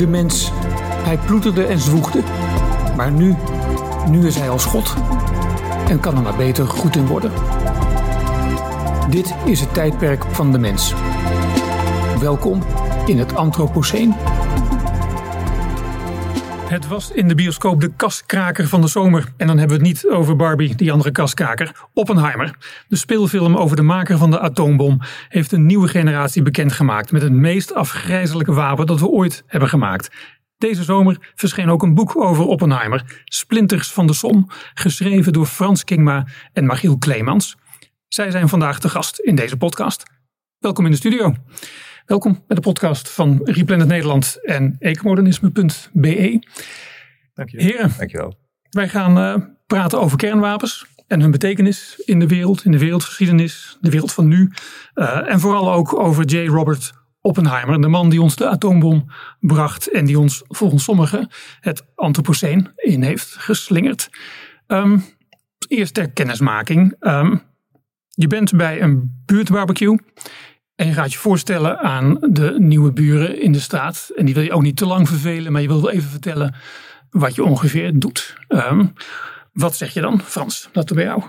De mens. Hij ploeterde en zwoegde. Maar nu, nu is hij als God. En kan er maar beter goed in worden. Dit is het tijdperk van de mens. Welkom in het Anthropoceen. Het was in de bioscoop de kaskraker van de zomer. En dan hebben we het niet over Barbie, die andere kaskraker. Oppenheimer, de speelfilm over de maker van de atoombom, heeft een nieuwe generatie bekendgemaakt met het meest afgrijzelijke wapen dat we ooit hebben gemaakt. Deze zomer verscheen ook een boek over Oppenheimer, Splinters van de Som, geschreven door Frans Kingma en Magiel Kleemans. Zij zijn vandaag de gast in deze podcast. Welkom in de studio. Welkom bij de podcast van Replanet Nederland en ecomodernisme.be. Dankjewel. Heren, Dankjewel. wij gaan eh, praten over kernwapens en hun betekenis in de wereld, in de wereldgeschiedenis, de wereld van nu. Uh, en vooral ook over J. Robert Oppenheimer, de man die ons de atoombom bracht en die ons volgens sommigen het Anthropoceen in heeft geslingerd. Um, eerst ter kennismaking. Um, je bent bij een buurtbarbecue. En je gaat je voorstellen aan de nieuwe buren in de straat. En die wil je ook niet te lang vervelen, maar je wil wel even vertellen wat je ongeveer doet. Um, wat zeg je dan, Frans? Laten we bij jou.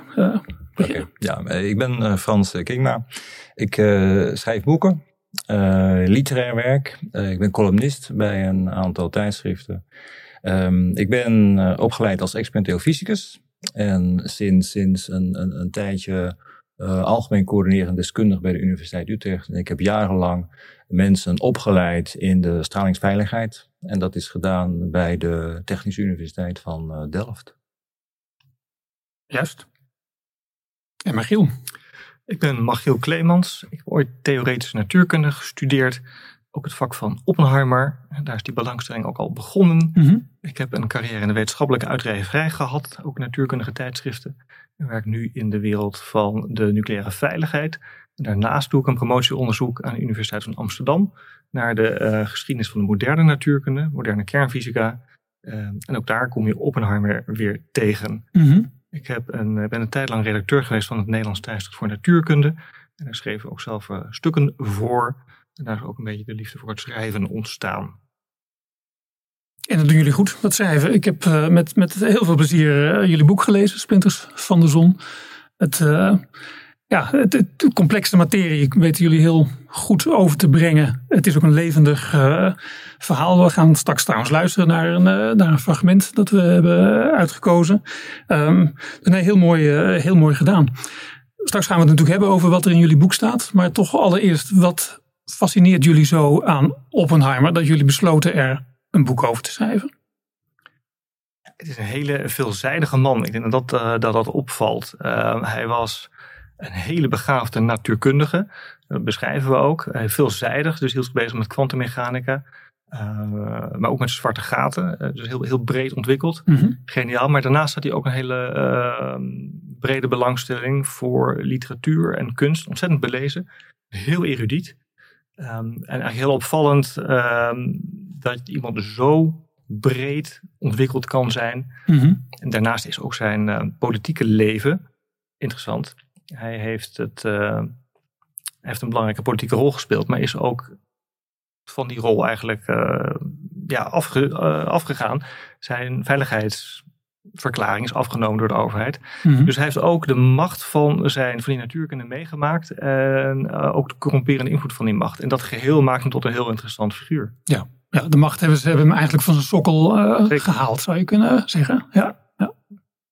Okay. Ja, ik ben uh, Frans Kingma. Ik schrijf boeken, literair werk. ik ben columnist bij een aantal tijdschriften. Um, ik ben opgeleid als experimenteel fysicus. En sinds, sinds een, een tijdje uh, algemeen coördinerend deskundige bij de Universiteit Utrecht. En ik heb jarenlang mensen opgeleid in de stralingsveiligheid. En dat is gedaan bij de Technische Universiteit van uh, Delft. Juist. En Magiel? Ik ben Magiel Kleemans. Ik heb ooit theoretische natuurkunde gestudeerd. Ook het vak van Oppenheimer. Daar is die belangstelling ook al begonnen. Mm -hmm. Ik heb een carrière in de wetenschappelijke uitgeverij gehad. Ook natuurkundige tijdschriften. Ik werk nu in de wereld van de nucleaire veiligheid. En daarnaast doe ik een promotieonderzoek aan de Universiteit van Amsterdam naar de uh, geschiedenis van de moderne natuurkunde, moderne kernfysica. Uh, en ook daar kom je Oppenheimer weer tegen. Mm -hmm. Ik heb een, ben een tijd lang redacteur geweest van het Nederlands Tijdschrift voor Natuurkunde. En daar schreef ik ook zelf uh, stukken voor. En daar is ook een beetje de liefde voor het schrijven ontstaan. En dat doen jullie goed, dat schrijven. Ik heb uh, met, met heel veel plezier uh, jullie boek gelezen, Splinters van de Zon. Het, uh, ja, het, het, complexe materie weten jullie heel goed over te brengen. Het is ook een levendig verhaal. We gaan straks trouwens luisteren naar een, naar een fragment dat we hebben uitgekozen. Um, nee, heel mooi, heel mooi gedaan. Straks gaan we het natuurlijk hebben over wat er in jullie boek staat. Maar toch allereerst, wat fascineert jullie zo aan Oppenheimer dat jullie besloten er een boek over te schrijven? Het is een hele veelzijdige man. Ik denk dat dat, uh, dat, dat opvalt. Uh, hij was een hele begaafde natuurkundige. Dat beschrijven we ook. Hij veelzijdig, dus hield zich bezig met kwantummechanica. Uh, maar ook met zwarte gaten. dus heel, heel breed ontwikkeld. Mm -hmm. Geniaal. Maar daarnaast had hij ook een hele ehm, brede belangstelling voor literatuur en kunst. Ontzettend belezen. Heel erudiet. Um, en eigenlijk heel opvallend um, dat iemand zo breed ontwikkeld kan zijn. Mm -hmm. En daarnaast is ook zijn uh, politieke leven interessant. Hij heeft, het, uh, heeft een belangrijke politieke rol gespeeld, maar is ook van die rol eigenlijk uh, ja, afge, afgegaan. Zijn veiligheidsverklaring is afgenomen door de overheid. Mm -hmm. Dus hij heeft ook de macht van, zijn, van die natuurkunde meegemaakt. En uh, ook de corromperende invloed van die macht. En dat geheel maakt hem tot een heel interessant figuur. Ja, ja de machthebbers hebben hem eigenlijk van zijn sokkel uh, gehaald, zou je kunnen zeggen. Ja. Ja.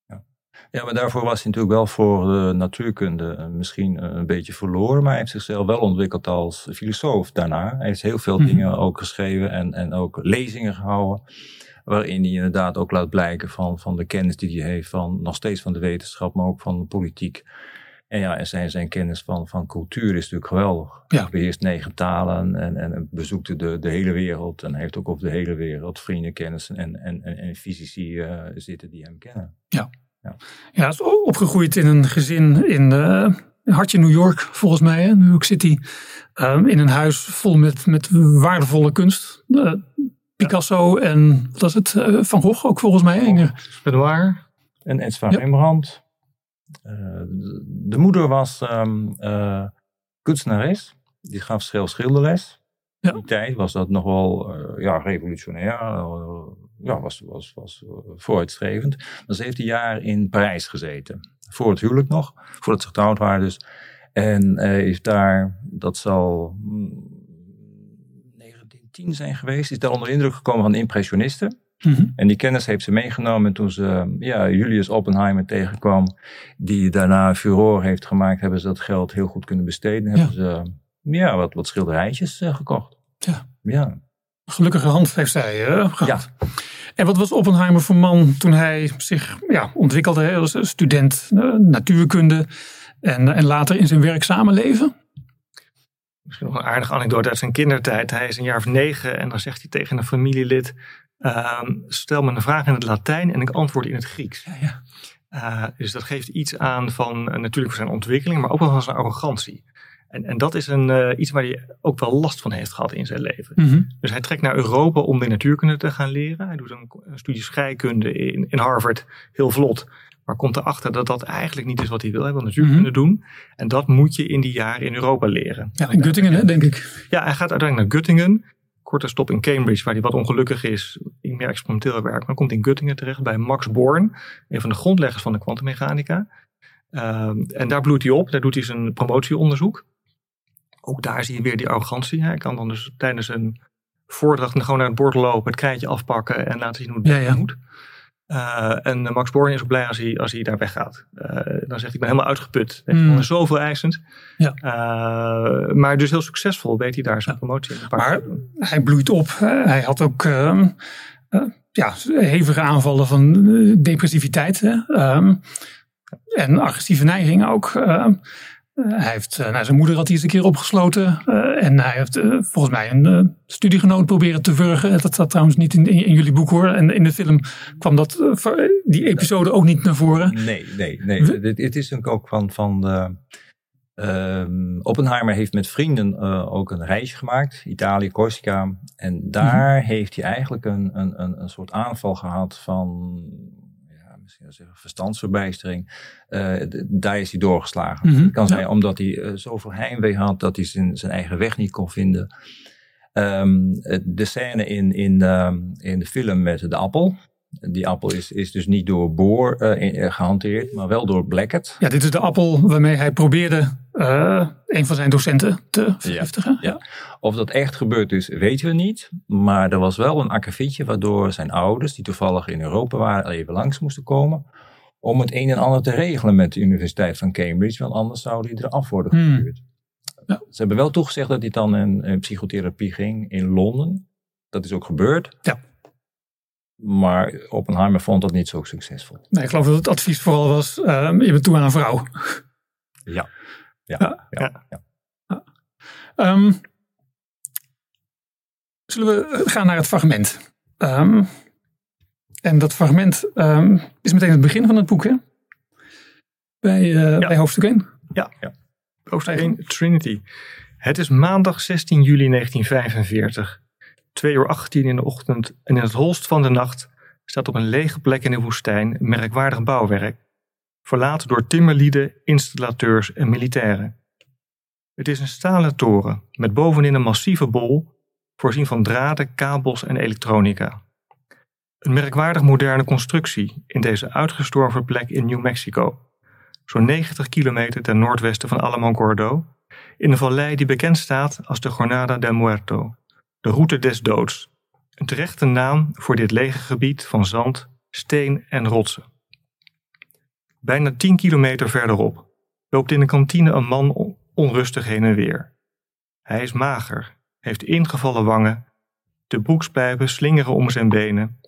ja. Ja, maar daarvoor was hij natuurlijk wel voor de natuurkunde misschien een beetje verloren. Maar hij heeft zichzelf wel ontwikkeld als filosoof daarna. Hij heeft heel veel mm -hmm. dingen ook geschreven en, en ook lezingen gehouden waarin hij inderdaad ook laat blijken van, van de kennis die hij heeft, van, nog steeds van de wetenschap, maar ook van de politiek. En ja, en zijn, zijn kennis van, van cultuur is natuurlijk geweldig. Ja. Hij beheerst negen talen en, en bezoekt de, de hele wereld. En heeft ook op de hele wereld vrienden, kennis en, en, en, en fysici uh, zitten die hem kennen. Ja. Ja. ja, is opgegroeid in een gezin in uh, hartje New York, volgens mij, hè? New York City. Um, in een huis vol met, met waardevolle kunst. Uh, Picasso en was het? Uh, Van Gogh ook volgens mij. Oh. En ja. Rembrandt. Uh, de, de moeder was um, uh, kunstenares. Die gaf schilderles. Ja. die tijd was dat nog wel uh, ja, revolutionair. Ja, was, was, was vooruitstrevend. Ze heeft een jaar in Parijs gezeten. Voor het huwelijk nog. Voordat ze getrouwd waren dus. En is daar, dat zal 1910 zijn geweest, is daar onder indruk gekomen van impressionisten. Mhm. En die kennis heeft ze meegenomen toen ze ja, Julius Oppenheimer tegenkwam, die daarna furore heeft gemaakt, hebben ze dat geld heel goed kunnen besteden. Hebben ze ja, wat, wat schilderijtjes uh, gekocht. Ja. ja. Gelukkige hand heeft zij uh, gehad. Ja. En wat was Oppenheimer voor man toen hij zich ja, ontwikkelde als student uh, natuurkunde en, en later in zijn werkzame leven? Misschien nog een aardige anekdote uit zijn kindertijd. Hij is een jaar of negen en dan zegt hij tegen een familielid: Ehm, stel me een vraag in het Latijn en ik antwoord in het Grieks. Ja, ja. Uh, dus dat geeft iets aan van uh, natuurlijk voor zijn ontwikkeling, maar ook wel van zijn arrogantie. En, en dat is een, uh, iets waar hij ook wel last van heeft gehad in zijn leven. Mm -hmm. Dus hij trekt naar Europa om de natuurkunde te gaan leren. Hij doet een, een studie scheikunde in, in Harvard, heel vlot. Maar komt erachter dat dat eigenlijk niet is wat hij wil. Hij wil natuurkunde mm -hmm. doen. En dat moet je in die jaren in Europa leren. Ja, in Göttingen, denk ik. Ja, hij gaat uiteindelijk naar Göttingen korte stop in Cambridge, waar hij wat ongelukkig is in meer experimenteel werk. Maar komt in Göttingen terecht bij Max Born, een van de grondleggers van de kwantummechanica. Uh, en daar bloeit hij op, daar doet hij zijn promotieonderzoek. Ook daar zie je weer die arrogantie. Hij kan dan dus tijdens een voordracht gewoon naar het bord lopen, het krijtje afpakken en laten zien hoe het ja, ja. moet. Uh, en Max Born is ook blij als hij, als hij daar weggaat. Uh, dan zegt ik ben helemaal uitgeput. Mm. Zoveel eisend. Ja. Uh, maar dus heel succesvol weet hij daar zijn promotie in. Maar hij bloeit op. Hij had ook ehm, ja, hevige aanvallen van depressiviteit. Um, en agressieve neigingen ook. Eh, hij heeft, uh, nou, zijn moeder had hij eens een keer opgesloten. Uh, en hij heeft volgens mij een studiegenoot proberen te wurgen. Dat staat trouwens niet in, in, jullie boek hoor. En in de film kwam dat, die episode ook niet naar voren. Nee, nee, nee. Het is ook van, van de, ehm, Oppenheimer heeft met vrienden ook een reisje gemaakt. Italië, Corsica. En daar mhm. heeft hij eigenlijk een, een, een, een soort aanval gehad van zeggen, verstandsverbijstering, uh, daar is hij doorgeslagen. Mm kan zijn omdat hij uh, zoveel heimwee had dat hij zijn, zijn eigen weg niet kon vinden. Um, de scène in, in, uh, in de film met de appel, die appel is, is dus niet door Boor uh, gehanteerd, maar wel door Blackett. Ja, dit is de appel waarmee hij probeerde uh, een van zijn docenten te vergiftigen. Ja, ja. Of dat echt gebeurd is, weten we niet. Maar er was wel een akkefietje waardoor zijn ouders, die toevallig in Europa waren, even langs moesten komen. Om het een en ander te regelen met de Universiteit van Cambridge, want anders zouden die eraf worden hmm. gestuurd. Ja. Ze hebben wel toegezegd dat hij dan een psychotherapie ging in Londen. Dat is ook gebeurd. Ja. Maar Oppenheimer vond dat niet zo succesvol. Nee, ik geloof dat het advies vooral was, uh, je bent toe aan een vrouw. Ja. Ja. ja, ja. ja. Um, zullen we gaan naar het fragment? Um, en dat fragment um, is meteen het begin van het boek, hè? Bij, uh, bij hoofdstuk 1. Ja, ja. hoofdstuk 1, Trinity. Het is maandag 16 juli 1945. 2 uur 18 in de ochtend en in het holst van de nacht staat op een lege plek in de woestijn een merkwaardig bouwwerk, verlaten door timmerlieden, installateurs en militairen. Het is een stalen toren met bovenin een massieve bol, voorzien van draden, kabels en elektronica. Een merkwaardig moderne constructie in deze uitgestorven plek in New Mexico, zo'n 90 kilometer ten noordwesten van Alamogordo, in een vallei die bekend staat als de Jornada del Muerto de route des doods. Een terechte naam voor dit lege gebied van zand, steen en rotsen. Bijna 10 kilometer verderop loopt in de kantine een man onrustig heen en weer. Hij is mager, heeft ingevallen wangen, de broekspijpen slingeren om zijn benen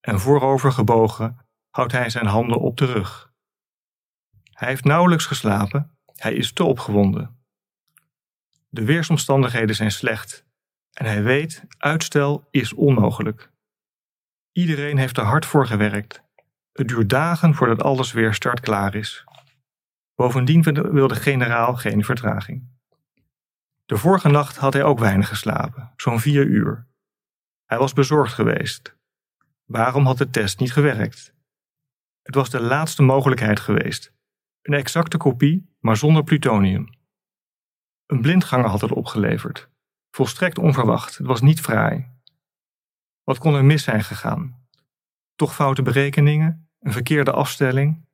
en voorover gebogen houdt hij zijn handen op de rug. Hij heeft nauwelijks geslapen, hij is te opgewonden. De weersomstandigheden zijn slecht en hij weet, uitstel is onmogelijk. Iedereen heeft er hard voor gewerkt. Het duurt dagen voordat alles weer startklaar is. Bovendien wil de generaal geen vertraging. De vorige nacht had hij ook weinig geslapen, zo'n vier uur. Hij was bezorgd geweest. Waarom had de test niet gewerkt? Het was de laatste mogelijkheid geweest. Een exacte kopie, maar zonder plutonium. Een blindganger had het opgeleverd. Volstrekt onverwacht. Het was niet fraai. Wat kon er mis zijn gegaan? Toch foute berekeningen? Een verkeerde afstelling?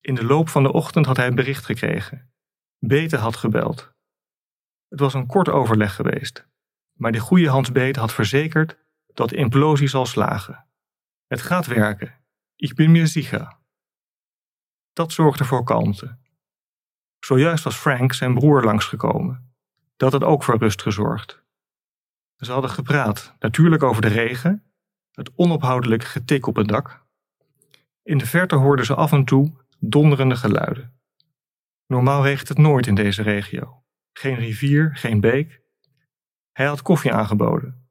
In de loop van de ochtend had hij een bericht gekregen. Bete had gebeld. Het was een kort overleg geweest, maar die goede Hans Bete had verzekerd dat de implosie zal slagen. Het gaat werken. Ik ben mir sicher. Dat zorgde voor kalmte. Zojuist was Frank, zijn broer, langsgekomen. Dat had ook voor rust gezorgd. Ze hadden gepraat, natuurlijk over de regen, het onophoudelijk getik op het dak. In de verte hoorden ze af en toe donderende geluiden. Normaal regent het nooit in deze regio. Geen rivier, geen beek. Hij had koffie aangeboden.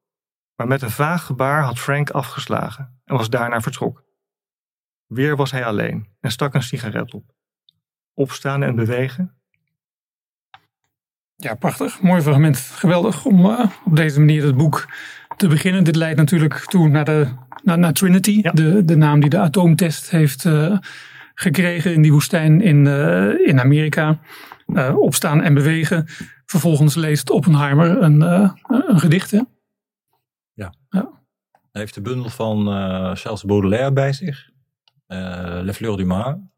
Maar met een vaag gebaar had Frank afgeslagen en was daarna vertrokken. Weer was hij alleen en stak een sigaret op. Opstaan en bewegen. Ja, prachtig. Mooi fragment. Geweldig om uh, op deze manier het boek te beginnen. Dit leidt natuurlijk toe naar, de, naar, naar Trinity, Ja. de, de naam die de atoomtest heeft uh, gekregen in die woestijn in, uh, in Amerika. Uh, opstaan en bewegen. Vervolgens leest Oppenheimer een, uh, een gedicht. Hè? Ja. ja. Hij heeft de bundel van uh, Charles Baudelaire bij zich. Uh, Le Fleur du Mal.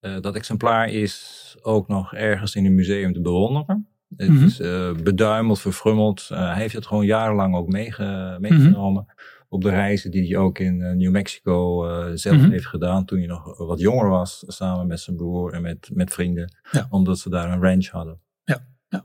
Uh, dat exemplaar is ook nog ergens in een museum te bewonderen. Het Mhm. mm -hmm. is uh, beduimeld, verfrummeld. Uh, hij heeft het gewoon jarenlang ook meege meegenomen. Mm -hmm. Op de reizen die hij ook in uh, New Mexico zelf Mhm. mm -hmm. heeft gedaan. Toen hij nog wat jonger was. Samen met zijn broer en met, met vrienden. Ja. Omdat ze daar een ranch hadden. Ja, ja.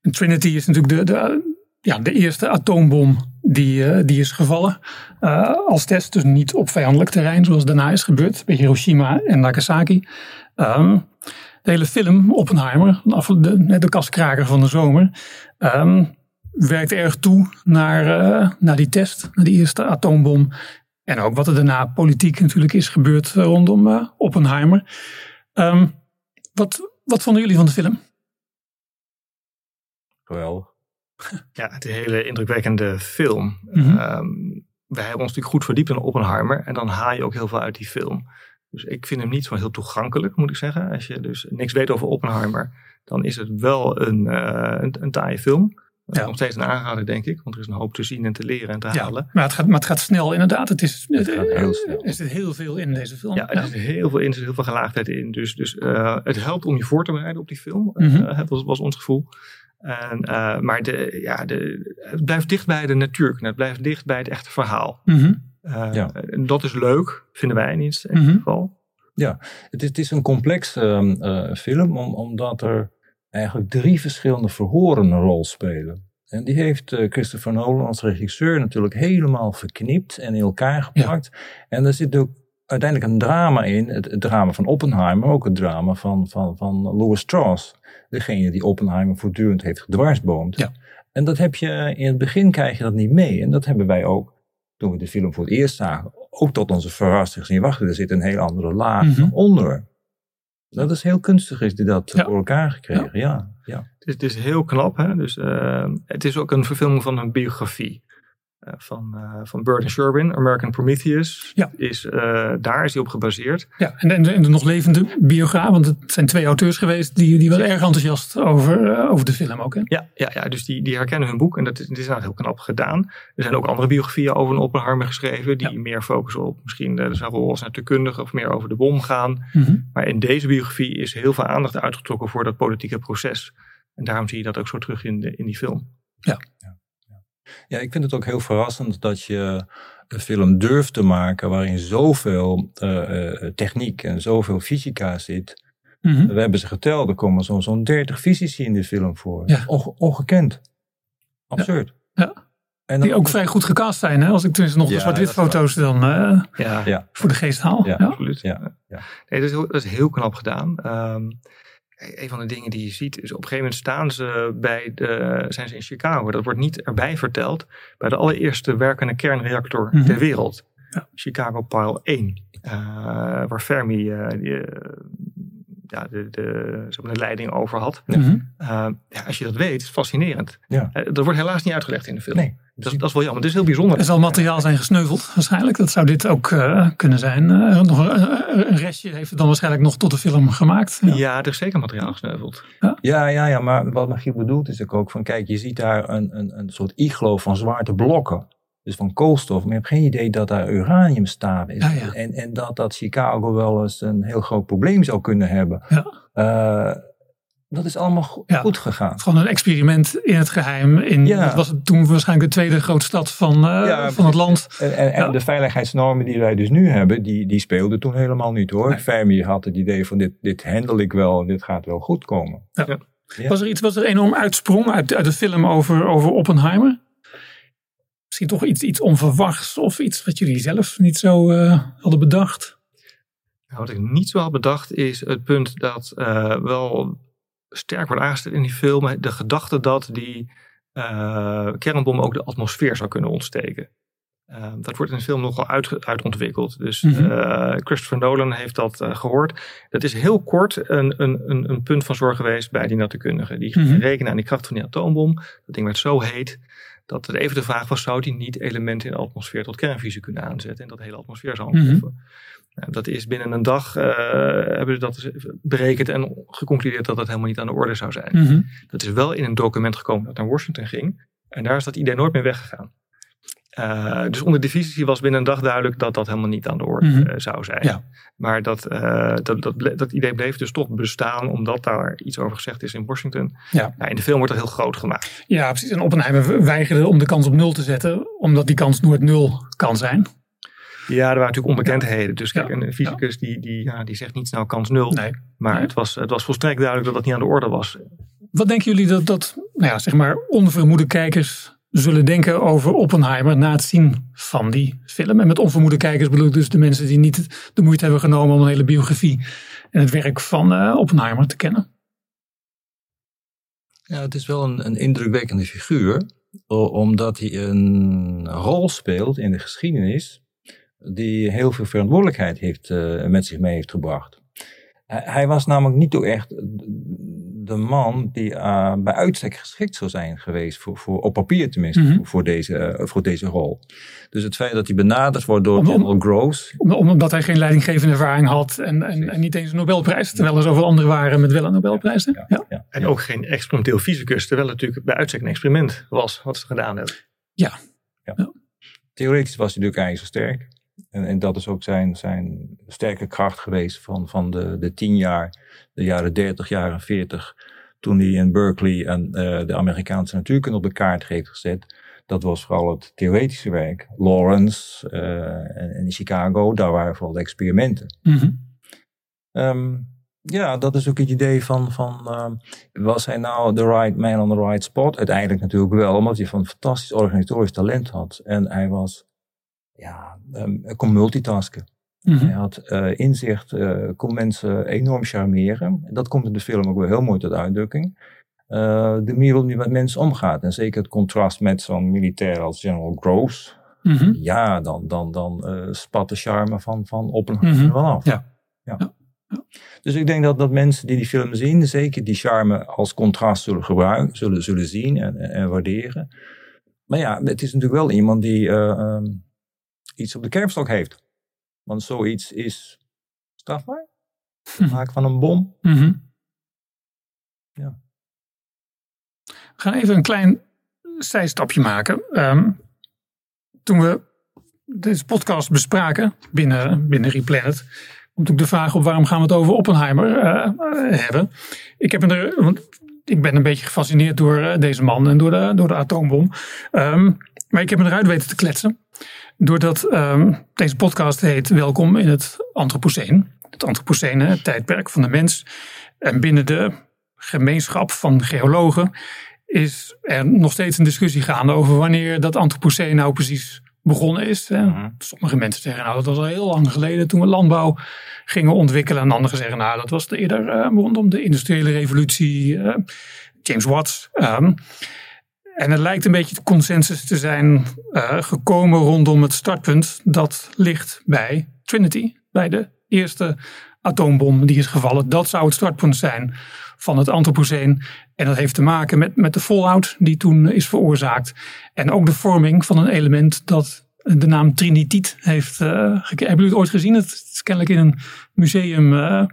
En Trinity is natuurlijk de, de, ja, de eerste atoombom die, die is gevallen. Uh, als test, dus niet op vijandelijk terrein, zoals daarna is gebeurd bij Hiroshima en Nagasaki. Um, de hele film, Oppenheimer, de, de kaskraker van de zomer, um, werkt erg toe naar, uh, naar die test, naar die eerste atoombom. En ook wat er daarna politiek natuurlijk is gebeurd rondom uh, Oppenheimer. Um, wat, wat vonden jullie van de film? Geweldig. Ja, het is een hele indrukwekkende film. Mm -hmm. um, wij hebben ons natuurlijk goed verdiept in Oppenheimer. En dan haal je ook heel veel uit die film. Dus ik vind hem niet zo heel toegankelijk, moet ik zeggen. Als je dus niks weet over Oppenheimer, dan is het wel een, uh, een, een taaie film. Is nog steeds een aanrader, denk ik. Want er is een hoop te zien en te leren en te ja, halen. Maar het, gaat, maar het gaat snel, inderdaad. Het is, het gaat heel snel. Er zit heel veel in deze film. Ja, er zit heel veel in. Er zit heel veel gelaagdheid in. Dus, dus uh, het helpt om je voor te bereiden op die film. Mm -hmm. uh, was, was ons gevoel. En, uh, maar de, ja, de, het blijft dicht bij de natuur. Het blijft dicht bij het echte verhaal. Mm -hmm. Uh, ja. Dat is leuk, vinden wij in ieder Mhm. geval. Ja, het is, het is een complex uh, film, om, omdat er eigenlijk drie verschillende verhoren een rol spelen. En die heeft uh, Christopher Nolan als regisseur natuurlijk helemaal verknipt en in elkaar geplakt. Ja. En er zit ook uiteindelijk een drama in, het, het, drama van Oppenheimer, ook het drama van, van, van Louis Strauss. Degene die Oppenheimer voortdurend heeft gedwarsboomd. Ja. En dat heb je, in het begin krijg je dat niet mee. En dat hebben wij ook, toen we de film voor het eerst zagen, ook tot onze verrassing gezien. Wacht, er zit een heel andere laag Mhm. onder. Dat is heel kunstig, is die dat Ja. voor elkaar gekregen. Ja, ja. Het is, het is heel knap. Hè? Dus, uh, het is ook een verfilming van een biografie. Uh, van, uh, van Burton Sherwin, American Prometheus. Ja. Is, uh, daar is hij op gebaseerd. Ja, en de, en de, en de nog levende biograaf, want het zijn twee auteurs geweest, die, die waren erg enthousiast over, uh, over de film ook. Hè? Ja, ja, ja, dus die, die herkennen hun boek en dat is, dit is nou heel knap gedaan. Er zijn ook andere biografieën over een Oppenheimer geschreven, die Ja. meer focussen op misschien uh, zijn rol als natuurkundige of meer over de bom gaan. Mhm. Maar in deze biografie is heel veel aandacht uitgetrokken voor dat politieke proces. En daarom zie je dat ook zo terug in, de, in die film. Ja. Ja, ik vind het ook heel verrassend dat je een film durft te maken waarin zoveel uh, techniek en zoveel fysica zit. Mhm. We hebben ze geteld, er komen zo'n zo'n 30 fysici in de film voor. Ja. Onge ongekend. Absurd. Ja. En Die ook vrij goed gecast zijn, hè? als ik tenminste nog de Ja, zwart-wit is waar. foto's dan uh, Ja, Ja. voor de geest haal. Ja. Ja. absoluut. Ja, ja. Nee, dat is, heel, dat is heel knap gedaan. Um, een van de dingen die je ziet is op een gegeven moment staan ze bij de, zijn ze in Chicago. Dat wordt niet erbij verteld. Bij de allereerste werkende kernreactor Mhm. ter wereld. Ja. Chicago Pile 1. Uh, waar Fermi uh, die, ja, de, de, de leiding over had. Mhm. Ja, als je dat weet, is het fascinerend. Ja. dat wordt helaas niet uitgelegd in de film. Nee. Dat, dat is wel jammer. Het is heel bijzonder. Er zal materiaal zijn gesneuveld waarschijnlijk. Dat zou dit ook uh, kunnen zijn. Uh, nog een, een, restje heeft het dan waarschijnlijk nog tot de film gemaakt. Ja, ja er is zeker materiaal gesneuveld. Ja, ja, ja, ja maar wat Michiel bedoelt is ook van kijk, je ziet daar een, een, een soort iglo van zwarte blokken. Dus van koolstof. Maar je hebt geen idee dat daar uraniumstaven is. Ja, ja. En, en dat dat Chicago wel eens een heel groot probleem zou kunnen hebben. Ja. Uh, dat is allemaal go Ja. goed gegaan. Gewoon een experiment in het geheim. In, Ja. Dat was toen waarschijnlijk de tweede grote stad van, uh, Ja, van het land. En, en, en de veiligheidsnormen die wij dus nu hebben, die, die speelden toen helemaal niet hoor. Nee. Fermi had het idee van dit, dit handel ik wel en dit gaat wel goed komen. Ja. Was er iets wat er enorm uitsprong uit, uit de film over, over Oppenheimer? Misschien toch iets, iets onverwachts of iets wat jullie zelf niet zo uh, hadden bedacht? Nou, wat ik niet zo had bedacht is het punt dat uh, wel sterk wordt aangesteld in die film. De gedachte dat die uh, kernbom ook de atmosfeer zou kunnen ontsteken. Uh, dat wordt in de film nogal uit, uitontwikkeld. Dus mm -hmm. uh, Christopher Nolan heeft dat uh, gehoord. Dat is heel kort een, een, een, een, punt van zorg geweest bij die natuurkundigen. Die mm -hmm. rekenen aan die kracht van die atoombom. Dat ding werd zo heet dat het even de vraag was: zou die niet elementen in de atmosfeer tot kernfusie kunnen aanzetten en dat de hele atmosfeer zou ontploffen? Mm -hmm. Nou, dat is binnen een dag uh, hebben ze dat berekend en geconcludeerd dat dat helemaal niet aan de orde zou zijn. Mhm. Dat is wel in een document gekomen dat naar Washington ging en daar is dat idee nooit meer weggegaan. Uh, dus onder divisie was binnen een dag duidelijk dat dat helemaal niet aan de orde uh, zou zijn. Ja. Maar dat, uh, dat, dat, dat, idee bleef dus toch bestaan omdat daar iets over gezegd is in Washington. Ja. Nou, in de film wordt dat heel groot gemaakt. Ja, precies. En Oppenheimer weigerde om de kans op nul te zetten, omdat die kans nooit nul kan zijn. Ja, er waren natuurlijk onbekendheden. Dus kijk, een fysicus die, die, ja, die zegt niet snel kans nul. Nee. Maar Nee. Het, was, het was volstrekt duidelijk dat dat niet aan de orde was. Wat denken jullie dat, dat nou ja, zeg maar onvermoede kijkers zullen denken over Oppenheimer na het zien van die film? En met onvermoede kijkers bedoel ik dus de mensen die niet de moeite hebben genomen om een hele biografie en het werk van uh, Oppenheimer te kennen. Ja, het is wel een, een indrukwekkende figuur, omdat hij een rol speelt in de geschiedenis die heel veel verantwoordelijkheid heeft, uh, met zich mee heeft gebracht. Hij was namelijk niet zo echt de man die uh, bij uitstek geschikt zou zijn geweest, voor, voor, op papier tenminste, Mhm. mm -hmm. voor, deze, uh, voor deze rol. Dus het feit dat hij benaderd wordt door General Gross. Om, omdat hij geen leidinggevende ervaring had en, en, en, niet eens een Nobelprijs, terwijl er zoveel anderen waren met wel een Nobelprijs. Ja, ja, ja, en ook geen experimenteel fysicus, terwijl het natuurlijk bij uitstek een experiment was wat ze gedaan hebben. Ja. Theoretisch was hij natuurlijk eigenlijk zo sterk. En, en, dat is ook zijn, zijn sterke kracht geweest van, van de, de tien jaar, de jaren 30, jaren 40, toen hij in Berkeley en, uh, de Amerikaanse natuurkunde op de kaart heeft gezet. Dat was vooral het theoretische werk. Lawrence uh, en, in Chicago, daar waren vooral de experimenten. Mm -hmm. um, ja, dat is ook het idee van, van uh, was hij nou the right man on the right spot? Uiteindelijk natuurlijk wel, omdat hij van fantastisch organisatorisch talent had. En hij was ja, um, kon multitasken. Mhm. Mm -hmm. Hij had uh, inzicht, uh, kon mensen enorm charmeren. Dat komt in de film ook wel heel mooi tot uitdrukking. Uh, de manier waarop hij met mensen omgaat. En zeker het contrast met zo'n militair als General Gross. Mm -hmm. Ja, dan, dan, dan spat de charme van, van Oppenheimer Mhm. mm -hmm. wel af. Ja. Ja. ja. Dus ik denk dat, dat mensen die die film zien, zeker die charme als contrast zullen gebruiken, zullen, zullen zien en, en, en waarderen. Maar ja, het is natuurlijk wel iemand die um, iets op de kerfstok heeft. Want zoiets is strafbaar. Het maken van een bom. Mm -hmm. Ja. We gaan even een klein zijstapje maken. Um, toen we deze podcast bespraken binnen, binnen Replanet, komt ook de vraag op waarom gaan we het over Oppenheimer uh, hebben. Ik heb er, want ik ben een beetje gefascineerd door deze man en door de, door de atoombom. Um, maar ik heb me eruit weten te kletsen. Doordat um, deze podcast heet Welkom in het Anthropoceen. Het Anthropocene, het tijdperk van de mens. En binnen de gemeenschap van geologen is er nog steeds een discussie gaande over wanneer dat Anthropoceen nou precies begonnen is. Mhm. Sommige mensen zeggen nou dat was al heel lang geleden toen we landbouw gingen ontwikkelen. En anderen zeggen nou dat was eerder uh, rondom de industriële revolutie. Uh, James Watts. Um, en het lijkt een beetje de consensus te zijn uh, gekomen rondom het startpunt dat ligt bij Trinity. Bij de eerste atoombom die is gevallen. Dat zou het startpunt zijn van het Anthropoceen. En dat heeft te maken met, met de fallout die toen is veroorzaakt. En ook de vorming van een element dat de naam Trinitiet heeft uh, Hebben jullie het ooit gezien? Het is kennelijk in een museum uh,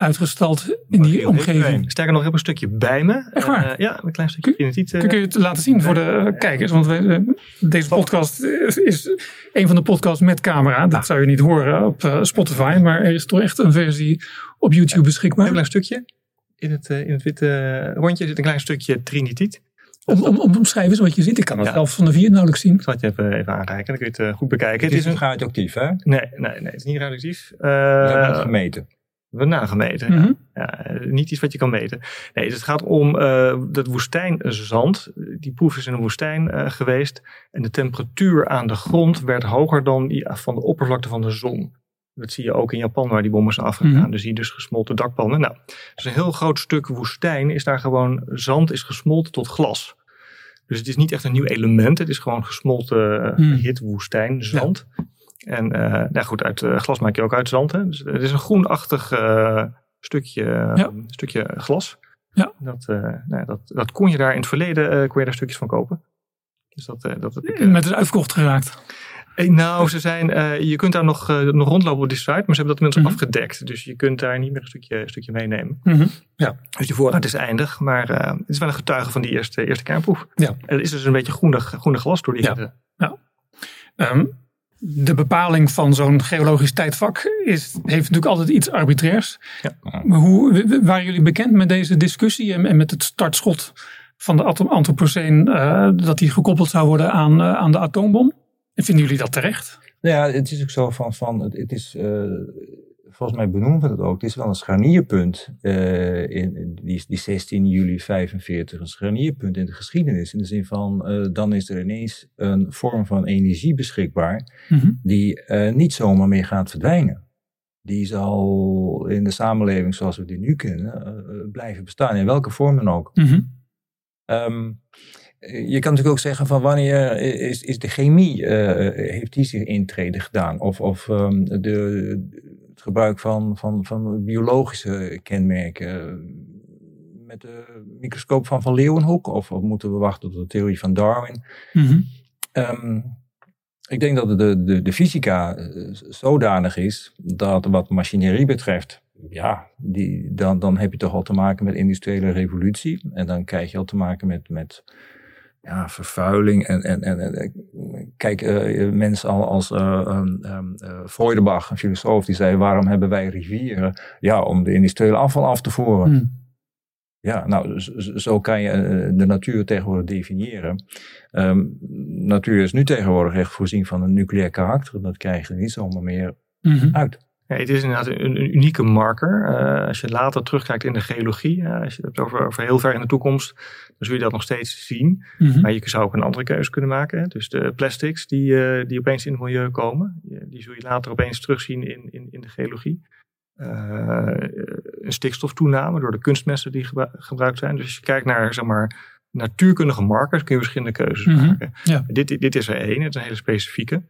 uitgestald in die omgeving. Sterker nog, ik heb een stukje bij me. Echt waar? Uh, ja, een klein stukje Trinitiet. Kun, kun je het laten zien voor de kijkers? Want wij, deze podcast is een van de podcasts met camera. Dat zou je niet horen op Spotify. Maar er is toch echt een versie op YouTube beschikbaar. Een klein stukje. In het, in het witte rondje zit een klein stukje Trinitiet. Om, om, om omschrijven wat je ziet. Ik kan het ja. zelf van de vier nauwelijks zien. Ik zal het je even, even aanreiken. Dan kun je het uh, goed bekijken. Het, is, een radioactief, hè? Nee, nee, nee, het is niet radioactief. Uh, we hebben het gemeten. We hebben nagemeten. Mm -hmm. ja. ja. niet iets wat je kan meten. Nee, het gaat om uh, dat woestijnzand. Die proef is in een woestijn uh, geweest. En de temperatuur aan de grond werd hoger dan die van de oppervlakte van de zon. Dat zie je ook in Japan waar die bommen zijn afgegaan. Mm -hmm. Dus je dus gesmolten dakpannen. Nou, dus een heel groot stuk woestijn is daar gewoon, zand is gesmolten tot glas. Dus het is niet echt een nieuw element. Het is gewoon gesmolten uh, hit woestijn, zand. Ja. En uh, nou goed, uit uh, glas maak je ook uit zand. Hè? Dus het is een groenachtig uh, stukje, ja. stukje glas. Ja. Dat, nou, dat, dat kon je daar in het verleden kon je daar stukjes van kopen. Dus dat, dat heb ik, Met het uitverkocht geraakt. Nou, ze zijn, uh, je kunt daar nog, uh, nog rondlopen op die site, maar ze hebben dat inmiddels mm -hmm. afgedekt. Dus je kunt daar niet meer een stukje, stukje meenemen. Mm -hmm. ja. Dus die voorraad is eindig, maar uh, het is wel een getuige van die eerste, eerste kernproef. Ja. Er is dus een beetje groenig, groenig glas door die ja. ja. Um, de bepaling van zo'n geologisch tijdvak is, heeft natuurlijk altijd iets arbitrairs. Ja. Maar hoe waren jullie bekend met deze discussie en, en met het startschot van de Anthropoceen dat die gekoppeld zou worden aan, aan de atoombom? En vinden jullie dat terecht? Nou ja, het is ook zo van, van het is, uh, volgens mij benoemen we het ook, het is wel een scharnierpunt uh, in die, die 16 juli 45, een scharnierpunt in de geschiedenis. In de zin van, uh, dan is er ineens een vorm van energie beschikbaar mm -hmm. die niet zomaar meer gaat verdwijnen. Die zal in de samenleving zoals we die nu kennen blijven bestaan, in welke vorm dan ook. Mm -hmm. um, je kan natuurlijk ook zeggen van wanneer is, is de chemie, uh, heeft die zich intrede gedaan? Of, of um, de, het gebruik van, van, van biologische kenmerken met de microscoop van Van Leeuwenhoek? Of, of moeten we wachten tot de theorie van Darwin? Mm -hmm. um, ik denk dat de, de, de fysica zodanig is dat wat machinerie betreft, ja, die, dan, dan heb je toch al te maken met industriële revolutie. En dan krijg je al te maken met, met ja, vervuiling. En, en, en, en kijk, uh, mensen al als uh, um, uh, Freudenbach, een filosoof, die zei: waarom hebben wij rivieren? Ja, om de industriële afval af te voeren. Mm. Ja, nou, zo kan je de natuur tegenwoordig definiëren. Um, natuur is nu tegenwoordig echt voorzien van een nucleair karakter. Dat krijg je niet zomaar meer mm -hmm. uit. Ja, het is inderdaad een, een unieke marker. Uh, als je later terugkijkt in de geologie, uh, als je het hebt over, over heel ver in de toekomst, dan zul je dat nog steeds zien. Mm -hmm. Maar je zou ook een andere keuze kunnen maken. Hè? Dus de plastics die, uh, die opeens in het milieu komen, die zul je later opeens terugzien in, in, in de geologie. een stikstoftoename door de kunstmessen die gebru gebruikt zijn. Dus als je kijkt naar zeg maar, natuurkundige markers, kun je verschillende keuzes mm -hmm. maken. Ja. Dit, dit is er één, het is een hele specifieke.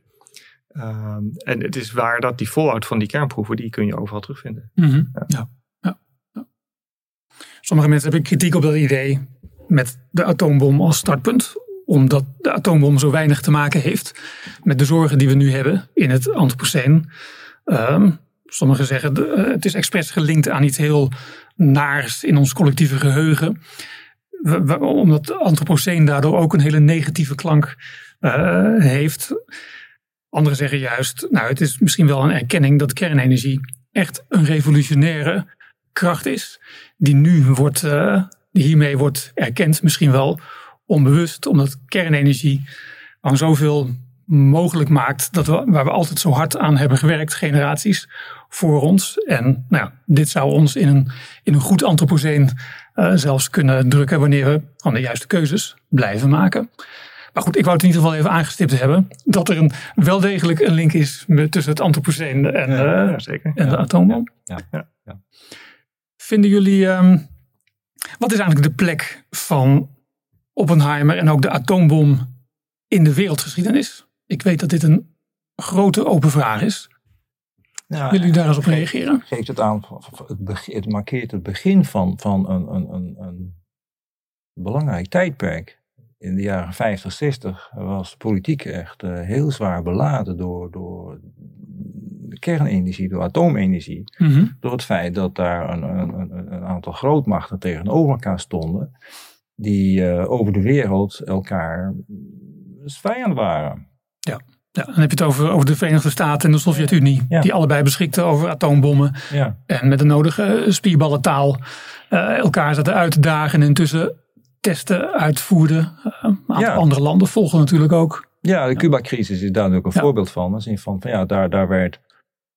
Um, en het is waar dat die fallout van die kernproeven, die kun je overal terugvinden. Mm -hmm. ja. Ja. Ja. ja. Sommige mensen hebben kritiek op dat idee met de atoombom als startpunt. Omdat de atoombom zo weinig te maken heeft met de zorgen die we nu hebben in het Anthropoceen. Um, sommigen zeggen uh, het is expres gelinkt aan iets heel naars in ons collectieve geheugen. We, we, omdat de Anthropoceen daardoor ook een hele negatieve klank uh, heeft. Anderen zeggen juist, nou het is misschien wel een erkenning dat kernenergie echt een revolutionaire kracht is. Die nu wordt, uh, die hiermee wordt erkend, misschien wel onbewust, omdat kernenergie al zoveel mogelijk maakt dat we, waar we altijd zo hard aan hebben gewerkt, generaties voor ons. En nou, dit zou ons in een, in een goed antropoceen uh, zelfs kunnen drukken wanneer we gewoon de juiste keuzes blijven maken. Maar goed, ik wou het in ieder geval even aangestipt hebben. Dat er een, wel degelijk een link is met, tussen het antropoceen en, ja, ja, zeker. en ja. de atoombom. Ja, ja, Vinden jullie, um, wat is eigenlijk de plek van Oppenheimer en ook de atoombom in de wereldgeschiedenis? Ik weet dat dit een grote open vraag is. Nou, Willen jullie daar eens op reageren? Geeft het aan, het, begin, het markeert het begin van, van een, een, een, een belangrijk tijdperk. In de jaren 50, 60 was politiek echt uh, heel zwaar beladen door, door kernenergie, door atoomenergie. Mhm. Door het feit dat daar een, een, een, aantal grootmachten tegenover elkaar stonden, die uh, over de wereld elkaar vijand waren. Ja. Ja, dan heb je het over, over de Verenigde Staten en de Sovjet-Unie, die allebei beschikten over atoombommen. Ja. En met de nodige spierballentaal uh, elkaar zaten uit te dagen en intussen testen uitvoerden. Uh, een aantal andere landen volgen natuurlijk ook. Ja, de Cuba-crisis is daar natuurlijk een voorbeeld van. In van, van ja, daar, daar werd,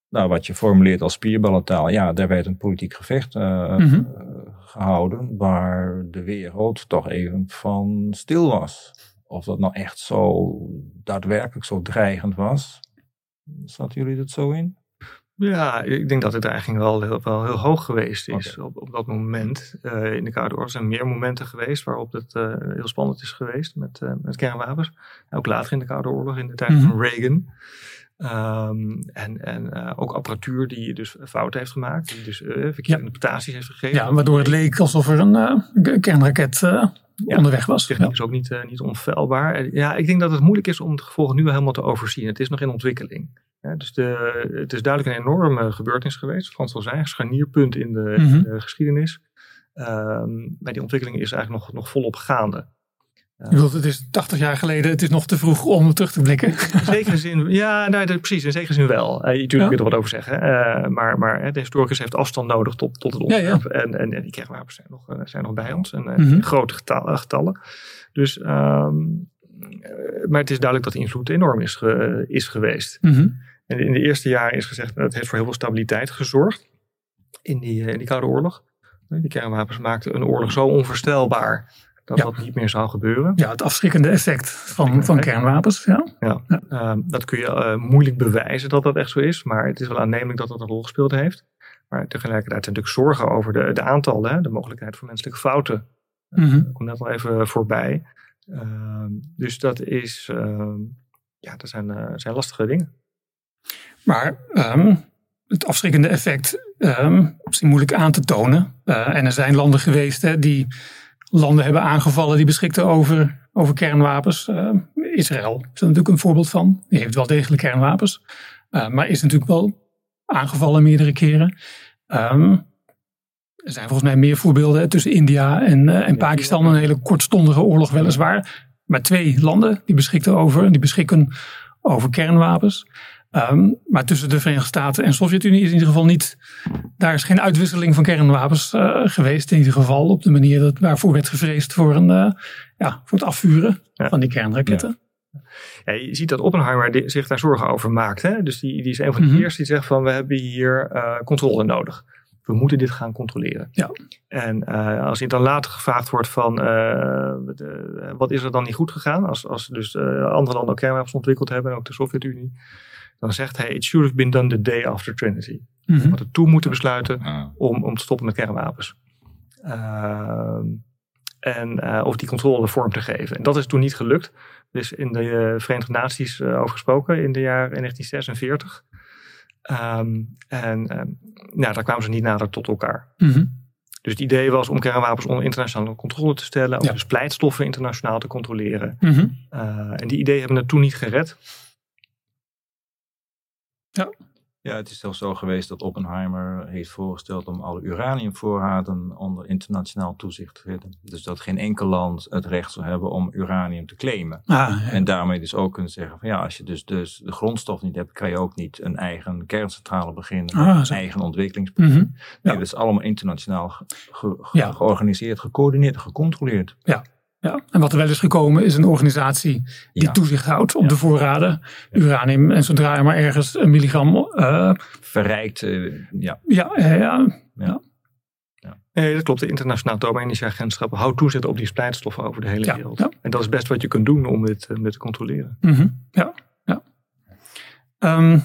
nou, wat je formuleert als spierballentaal, ja, daar werd een politiek gevecht uh, mm -hmm. gehouden waar de wereld toch even van stil was. Of dat nou echt zo daadwerkelijk zo dreigend was. Zaten jullie dat zo in? Ja, ik denk dat de dreiging wel heel, wel heel hoog geweest is op, op dat moment. Uh, in de Koude Oorlog zijn meer momenten geweest waarop het uh, heel spannend is geweest met, uh, met kernwapens. Ook later in de Koude Oorlog, in de tijd mm -hmm. van Reagan. Um, en en ook apparatuur die dus fouten heeft gemaakt, die dus verkeerde ja. interpretaties heeft gegeven. Ja, waardoor het leek alsof er een kernraket ja, onderweg was. Techniek ja. is ook niet, uh, niet onfeilbaar. Ja, ik denk dat het moeilijk is om de gevolgen nu helemaal te overzien. Het is nog in ontwikkeling. Ja, dus de, het is duidelijk een enorme gebeurtenis geweest. Frans zal zijn, scharnierpunt in de, mm -hmm. in de geschiedenis. Um, bij die ontwikkeling is eigenlijk nog, nog volop gaande. Je het is 80 jaar geleden, het is nog te vroeg om terug te blikken. In zekere zin, ja, nou, de, precies, in zekere zin wel. Uh, natuurlijk ja. kun je er wat over zeggen. Uh, maar maar de historicus heeft afstand nodig tot, tot het onderwerp. Ja, ja. En, en, en, die kernwapens zijn nog, uh, zijn nog bij ons. En mm -hmm. grote getallen, getallen. Dus, um, maar het is duidelijk dat de invloed enorm is, ge, is geweest. Mm -hmm. In de eerste jaren is gezegd, dat het heeft voor heel veel stabiliteit gezorgd. In die, in die Koude Oorlog. Die kernwapens maakten een oorlog zo onvoorstelbaar dat ja. dat niet meer zou gebeuren. Ja, het afschrikkende effect van, van kernwapens. Ja. Ja. ja. Uh, dat kun je uh, moeilijk bewijzen dat dat echt zo is, maar het is wel aannemelijk dat dat een rol gespeeld heeft. Maar tegelijkertijd zijn natuurlijk zorgen over de, de aantallen, hè, de mogelijkheid voor menselijke fouten. Mm -hmm. komt net al even voorbij. Uh, dus dat is, ehm, ja, dat zijn, eh, zijn lastige dingen. Maar um, het afschrikkende effect um, is moeilijk aan te tonen. Uh, en er zijn landen geweest hè, die landen hebben aangevallen die beschikten over, over kernwapens. Uh, Israël is er natuurlijk een voorbeeld van. Die heeft wel degelijk kernwapens. Uh, maar is natuurlijk wel aangevallen meerdere keren. Um, er zijn volgens mij meer voorbeelden tussen India en, uh, en Pakistan. Een hele kortstondige oorlog weliswaar. Maar twee landen die beschikten over, die beschikken over kernwapens. Um, maar tussen de Verenigde Staten en Sovjet-Unie is in ieder geval niet. Daar is geen uitwisseling van kernwapens uh, geweest. In ieder geval op de manier dat, waarvoor werd gevreesd voor, een, uh, ja, voor het afvuren ja. van die kernraketten. Ja. Ja, je ziet dat Oppenheimer zich daar zorgen over maakt. Hè? Dus die, die is een van de mm -hmm. eerste die zegt van we hebben hier uh, controle nodig. We moeten dit gaan controleren. Ja. En als je dan later gevraagd wordt van de, wat is er dan niet goed gegaan? Als, als dus andere landen ook kernwapens ontwikkeld hebben, ook de Sovjet-Unie dan zegt hij: It should have been done the day after Trinity. Mm -hmm. We hadden toen moeten besluiten ah. om, om te stoppen met kernwapens. Uh, en uh, of die controle vorm te geven. En dat is toen niet gelukt. Dus in de uh, Verenigde Naties uh, over gesproken in de jaren 1946. Um, en um, nou, daar kwamen ze niet nader tot elkaar. Mm -hmm. Dus het idee was om kernwapens onder internationale controle te stellen. Om ja. de splijtstoffen internationaal te controleren. Mm -hmm. en die ideeën hebben het toen niet gered. Ja. Ja, het is zelfs zo geweest dat Oppenheimer heeft voorgesteld om alle uraniumvoorraden onder internationaal toezicht te zetten. Dus dat geen enkel land het recht zou hebben om uranium te claimen. Ah, ja. En daarmee dus ook kunnen zeggen van ja, als je dus, dus de grondstof niet hebt, kan je ook niet een eigen kerncentrale beginnen, ah, een eigen ontwikkelingsproces. Mm -hmm. ja. Nee, dat is allemaal internationaal ge ge ja. georganiseerd, gecoördineerd, gecontroleerd. Ja. Ja, en wat er wel is gekomen is een organisatie die ja. toezicht houdt op ja. de voorraden uranium. En zodra je maar ergens een milligram... Uh, Verrijkt, uh, ja. Ja, ja, ja. ja. Nee, dat klopt. De Internationaal Atomenergieagentschap houdt toezicht op die splijtstoffen over de hele wereld. En dat is best wat je kunt doen om dit, um, dit te controleren. Mm -hmm. Ja, ja. Um,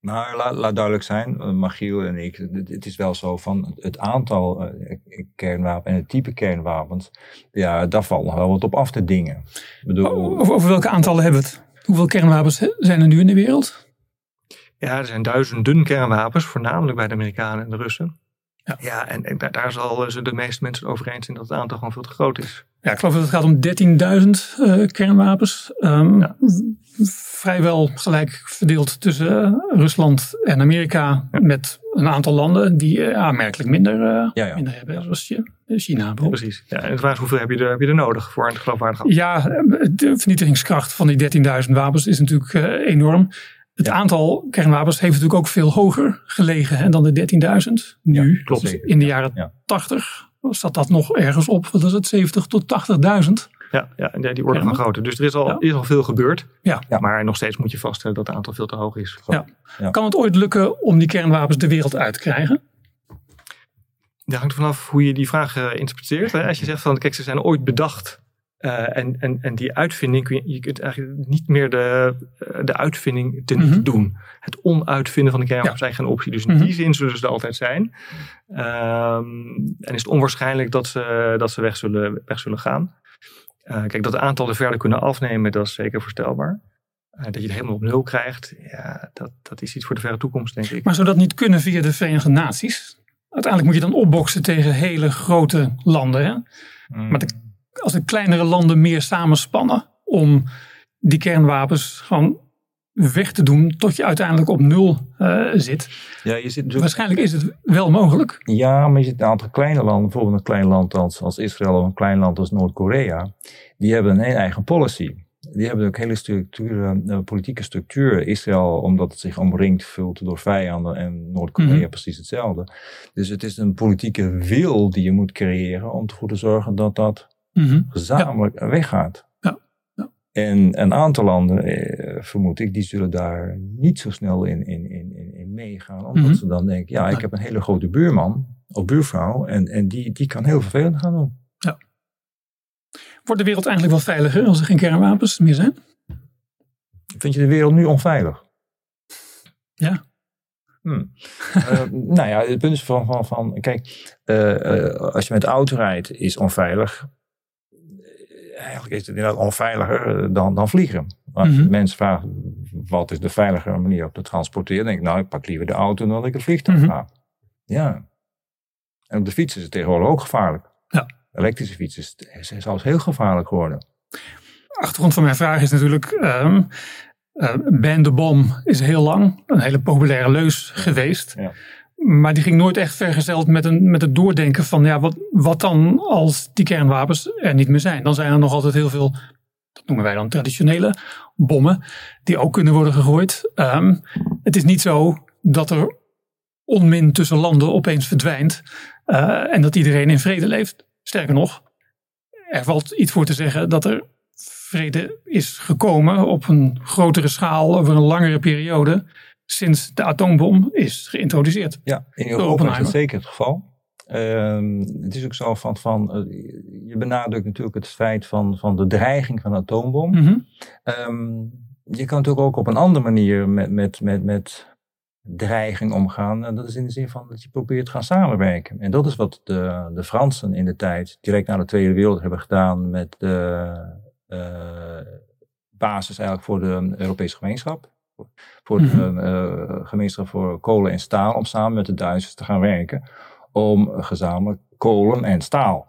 nou, laat, laat duidelijk zijn, uh, Magiel en ik, het, het, is wel zo van het aantal uh, kernwapens en het type kernwapens, ja, daar valt nog wel wat op af te dingen. Ik bedoel, over, over welke aantallen hebben we het? Hoeveel kernwapens zijn er nu in de wereld? Ja, er zijn duizenden kernwapens, voornamelijk bij de Amerikanen en de Russen. Ja. Ja, en, en daar, daar zal ze de meeste mensen over eens zijn dat het aantal gewoon veel te groot is. Ja, ik geloof dat het gaat om 13.000 eh, kernwapens. Ehm, Ja. Vrijwel gelijk verdeeld tussen eh, Rusland en Amerika. Met een aantal landen die eh, aanmerkelijk minder, eh, Ja, ja. minder hebben. Zoals Chi- China bijvoorbeeld. Precies. Ja, en de vraag is hoeveel heb je er, heb je er nodig voor een geloofwaardig Ja, de vernietigingskracht van die 13.000 wapens is natuurlijk eh, enorm. Het aantal kernwapens heeft natuurlijk ook veel hoger gelegen hè, dan de 13.000. Nu, Ja, klopt. dus in de jaren Ja. 80, zat dat nog ergens op. Wat is het? 70 tot 80.000. Ja, ja die orde Ja. van grootte. Dus er is al, Ja. is al veel gebeurd. Ja. Ja. Maar nog steeds moet je vaststellen dat het aantal veel te hoog is. Kan het ooit lukken om die kernwapens de wereld uit te krijgen? Dat hangt er vanaf hoe je die vraag eh, interpreteert. Hè? Als je zegt van, kijk, ze zijn ooit bedacht. Eh, en, en, en die uitvinding, kun je, kunt eigenlijk niet meer de, eh, de uitvinding teniet Mhm. doen. Het onuitvinden van de kernwapens Ja. is eigenlijk geen optie. Dus in Mhm. die zin zullen ze er altijd zijn. Ehm, en is het onwaarschijnlijk dat ze, dat ze weg, zullen, weg zullen gaan. Eh, kijk, dat de aantallen verder kunnen afnemen, dat is zeker voorstelbaar. Dat je het helemaal op nul krijgt, ja, dat, dat is iets voor de verre toekomst, denk ik. Maar zou dat niet kunnen via de Verenigde Naties? Uiteindelijk moet je dan opboksen tegen hele grote landen. Hè? Maar de- als de kleinere landen meer samenspannen om die kernwapens gewoon weg te doen tot je uiteindelijk op nul eh, zit. Ja, je zit natuurlijk Waarschijnlijk is het wel mogelijk. Ja, maar je ziet een aantal kleine landen, bijvoorbeeld een klein land als, als Israël of een klein land als Noord-Korea, die hebben een eigen policy. Die hebben ook hele structuren, eh, politieke structuur. Israël, omdat het zich omringd voelt door vijanden en Noord-Korea Mhm. precies hetzelfde. Dus het is een politieke wil die je moet creëren om ervoor te zorgen dat dat Mhm. gezamenlijk weggaat. Ja, ja. En een aantal landen, eh, vermoed ik, die zullen daar niet zo snel in, in, in, in, meegaan. Omdat Mhm. ze dan denken, ja, ik heb een hele grote buurman of buurvrouw en, en die, die kan heel vervelend gaan doen. Wordt de wereld eigenlijk wel veiliger als er geen kernwapens meer zijn? Vind je de wereld nu onveilig? Ja. Hmm. Eh, nou ja, het punt is van, van, van kijk, eh, als je met auto rijdt, is onveilig. Eigenlijk is het inderdaad onveiliger eh, dan, dan vliegen. Als Mhm. mensen vraagt, wat is de veiligere manier om te transporteren? Dan denk ik, nou, ik pak liever de auto dan dat ik een vliegtuig Mhm. ga. Ja. En op de fiets is het tegenwoordig ook gevaarlijk. Ja. Elektrische fiets is, is zelfs heel gevaarlijk geworden. achtergrond van mijn vraag is natuurlijk. ehm eh, ban de bom is heel lang een hele populaire leus geweest. Ja. Maar die ging nooit echt vergezeld met, een, met het doordenken van ja, wat, wat dan als die kernwapens er niet meer zijn. Dan zijn er nog altijd heel veel, dat noemen wij dan traditionele bommen, die ook kunnen worden gegooid. Ehm, het is niet zo dat er onmin tussen landen opeens verdwijnt eh, en dat iedereen in vrede leeft. Sterker nog, er valt iets voor te zeggen dat er vrede is gekomen op een grotere schaal over een langere periode sinds de atoombom is geïntroduceerd. Ja, in Europa is dat zeker het geval. Ehm, het is ook zo van, van eh, je benadrukt natuurlijk het feit van, van de dreiging van de atoombom. Mhm. Ehm, je kan natuurlijk ook op een andere manier met, met, met, met dreiging omgaan. En dat is in de zin van dat je probeert te gaan samenwerken. En dat is wat de, de Fransen in de tijd, direct na de Tweede Wereldoorlog, hebben gedaan met de eh, basis eigenlijk voor de Europese gemeenschap. Voor de Mhm. eh, gemeenschap voor kolen en staal, om samen met de Duitsers te gaan werken. Om gezamenlijk kolen en staal.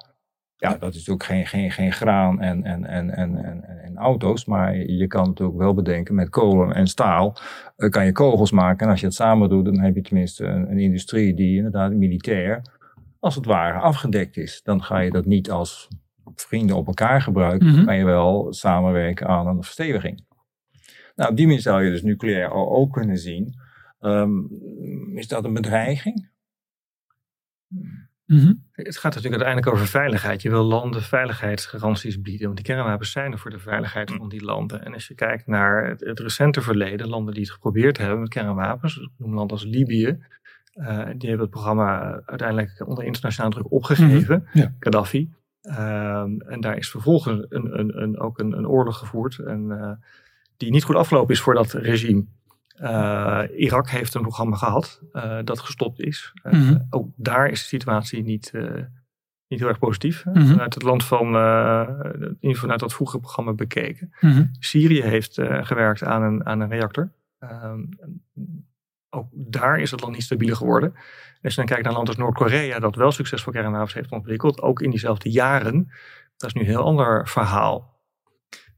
Ja, dat is natuurlijk geen, geen, geen graan en, en, en, en, en, en auto's. Maar je kan natuurlijk wel bedenken met kolen en staal eh, kan je kogels maken. En als je het samen doet, dan heb je tenminste een, een industrie die inderdaad militair, als het ware, afgedekt is. Dan ga je dat niet als vrienden op elkaar gebruiken. Mhm. Kan je wel samenwerken aan een versteviging. Nou, op die manier zou je dus nucleair al ook kunnen zien. Ehm, is dat een bedreiging? Mhm. Het gaat natuurlijk uiteindelijk over veiligheid. Je wil landen veiligheidsgaranties bieden. Want die kernwapens zijn er voor de veiligheid van die landen. En als je kijkt naar het, het recente verleden, landen die het geprobeerd hebben met kernwapens. Ik noem een land als Libië. eh, die hebben het programma uiteindelijk onder internationale druk opgegeven. Mhm, ja. Gaddafi. Ehm, en daar is vervolgens een, een, een, ook een, een oorlog gevoerd. En, eh, die niet goed afgelopen is voor dat regime. Eh, Irak heeft een programma gehad eh, dat gestopt is. Eh, Mhm. Ook daar is de situatie niet, niet heel erg positief. Mhm. Vanuit het land van, vanuit dat vroegere programma bekeken. Mhm. Syrië heeft gewerkt aan een, aan een reactor. Ehm, ook daar is het land niet stabieler geworden. Als je dan kijkt naar een land als Noord-Korea, dat wel succesvol kernwapens heeft ontwikkeld, ook in diezelfde jaren, dat is nu een heel ander verhaal.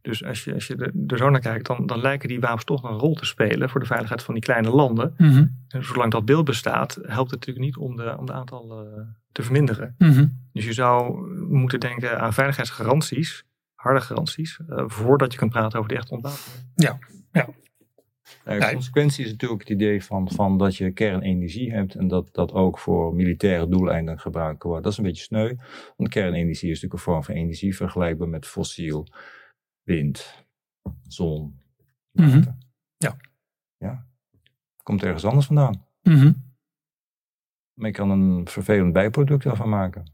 Dus als je, als je er, zo naar kijkt, dan, dan lijken die wapens toch een rol te spelen voor de veiligheid van die kleine landen. Mhm. En zolang dat beeld bestaat, helpt het natuurlijk niet om de, om de aantallen te verminderen. Mhm. Dus je zou moeten denken aan veiligheidsgaranties, harde garanties, eh, voordat je kunt praten over de echte ontwapening. Ja, ja. De Nee. consequentie is natuurlijk het idee van, van dat je kernenergie hebt en dat dat ook voor militaire doeleinden gebruikt wordt. Dat is een beetje sneu, want kernenergie is natuurlijk een vorm van energie vergelijkbaar met fossiel, wind, zon, Mhm. water. Ja. Ja. Komt ergens anders vandaan. Mhm. Maar je kan een vervelend bijproduct ervan maken.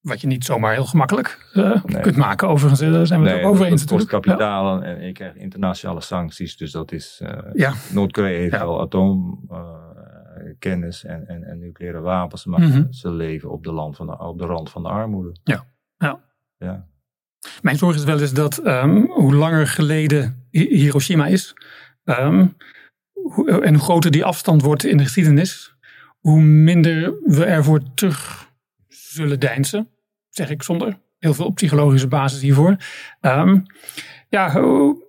Wat je niet zomaar heel gemakkelijk eh, Nee. kunt maken. Overigens eh, daar zijn we het ook over eens dat kost kapitaal en je krijgt internationale sancties. Dus dat is, eh, Ja. Noord-Korea heeft Ja. wel atoomkennis en, en, en nucleaire wapens. Maar Mhm. ze leven op de, land van de, op de rand van de armoede. Ja. Ja. Ja. Mijn zorg is wel eens dat ehm, hoe langer geleden Hi- Hiroshima is, ehm, hoe- en hoe groter die afstand wordt in de geschiedenis, hoe minder we ervoor terug zullen deinzen. Zeg ik zonder heel veel psychologische basis hiervoor. Ehm, ja, hoe,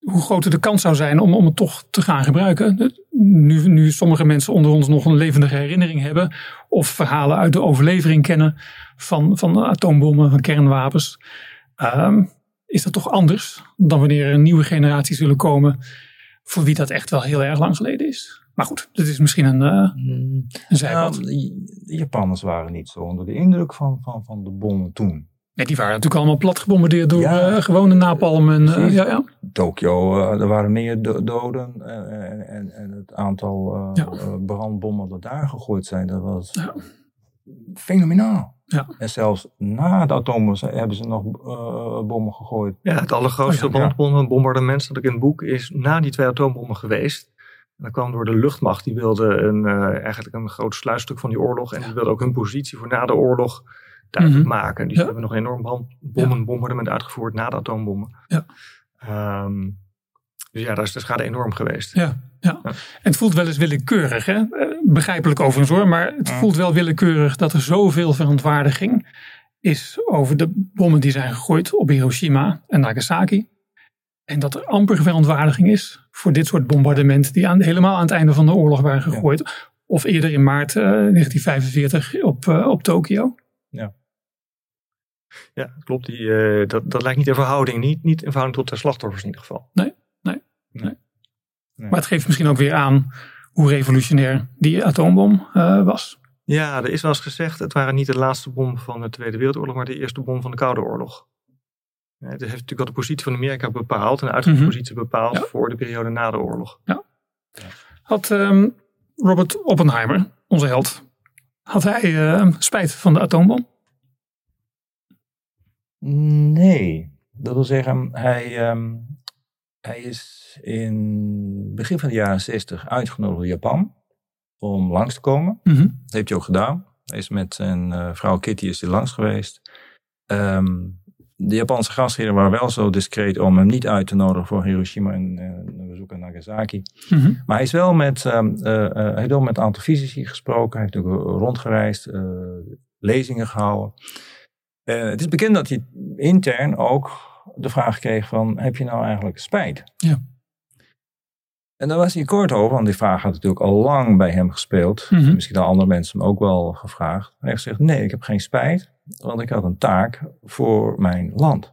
hoe groter de kans zou zijn om, om het toch te gaan gebruiken. Nu, nu sommige mensen onder ons nog een levendige herinnering hebben, of verhalen uit de overlevering kennen van, van atoombommen, van kernwapens. Ehm, is dat toch anders dan wanneer er een nieuwe generatie zullen komen voor wie dat echt wel heel erg lang geleden is. Maar goed, dit is misschien een, eh een zijpad. Nou, de de Japanners waren niet zo onder de indruk van, van, van de bommen toen. nee, die waren natuurlijk allemaal plat gebombardeerd door Ja. eh, gewone napalm. En, eh, Precies. ja, ja. Tokio, eh, er waren meer do- doden en, en, en, het aantal eh, Ja. eh, brandbommen dat daar gegooid zijn, dat was Ja. fenomenaal. Ja. En zelfs na de atoombom hebben ze nog eh, bommen gegooid. Ja, het allergrootste Oh ja. bombardement dat ik in het boek is na die twee atoombommen geweest. En dat kwam door de luchtmacht. Die wilde een, eh, eigenlijk een groot sluitstuk van die oorlog. En die wilde ook hun positie voor na de oorlog duidelijk Mhm. maken. Dus Ja. die hebben nog een enorm brand- bommenbombardement uitgevoerd na de atoombommen. Ja. Ehm, dus ja, daar is de schade enorm geweest. Ja, ja. Ja. En het voelt wel eens willekeurig. Hè? Eh, Begrijpelijk overigens hoor, maar het Ja. voelt wel willekeurig dat er zoveel verontwaardiging is over de bommen die zijn gegooid op Hiroshima en Nagasaki. En dat er amper verontwaardiging is voor dit soort bombardementen die aan, helemaal aan het einde van de oorlog waren gegooid. Of eerder in maart eh, 1945 op, eh, op Tokio. Ja, klopt. Die, eh, dat, dat lijkt niet in verhouding. Niet, niet in verhouding tot de slachtoffers in ieder geval. Maar het geeft misschien ook weer aan hoe revolutionair die atoombom eh, was. Ja, er is wel eens gezegd, het waren niet de laatste bom van de Tweede Wereldoorlog, maar de eerste bom van de Koude Oorlog. Ja, het heeft natuurlijk wel de positie van Amerika bepaald en de uitgangspositie bepaald Ja. voor de periode na de oorlog. Had ehm, Robert Oppenheimer, onze held, had hij eh, spijt van de atoombom? Nee, dat wil zeggen, hij, ehm, hij is in begin van de jaren 60 uitgenodigd door Japan om langs te komen. Mhm. Dat heeft hij ook gedaan. Hij is met zijn eh, vrouw Kitty is hij langs geweest. Ehm, de Japanse gastheren waren wel zo discreet om hem niet uit te nodigen voor Hiroshima en eh, een bezoek aan Nagasaki. Mhm. Maar hij, is wel met, eh, hij heeft wel met een aantal fysici gesproken. Hij heeft ook rondgereisd, lezingen gehouden. Eh, het is bekend dat hij intern ook de vraag kreeg van, heb je nou eigenlijk spijt? Ja. En daar was hij kort over, want die vraag had natuurlijk al lang bij hem gespeeld. Mhm. Misschien hadden andere mensen hem ook wel gevraagd. Hij heeft gezegd, nee, ik heb geen spijt, want ik had een taak voor mijn land.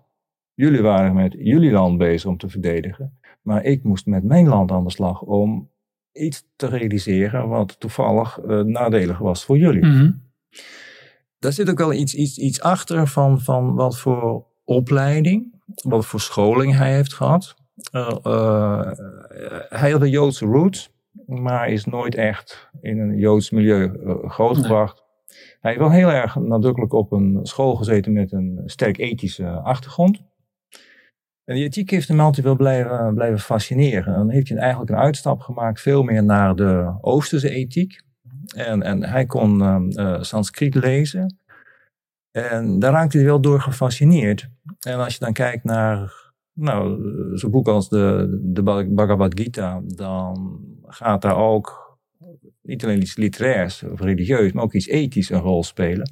Jullie waren met jullie land bezig om te verdedigen, maar ik moest met mijn land aan de slag om iets te realiseren wat toevallig eh, nadelig was voor jullie. Mhm. Daar zit ook wel iets, iets, iets achter van, van wat voor opleiding, wat voor scholing hij heeft gehad. Eh, eh, hij had een Joodse roots, maar is nooit echt in een Joods milieu eh, grootgebracht. Hij heeft wel heel erg nadrukkelijk op een school gezeten met een sterk ethische achtergrond. En die ethiek heeft hem altijd wel blijven, blijven fascineren. En dan heeft hij eigenlijk een uitstap gemaakt, veel meer naar de Oosterse ethiek. En, en hij kon uh, Sanskriet lezen. En daar raakte hij wel door gefascineerd. En als je dan kijkt naar Nou, zo'n boek als de, de Bhagavad Gita, dan gaat daar ook niet alleen iets literairs of religieus, maar ook iets ethisch een rol spelen.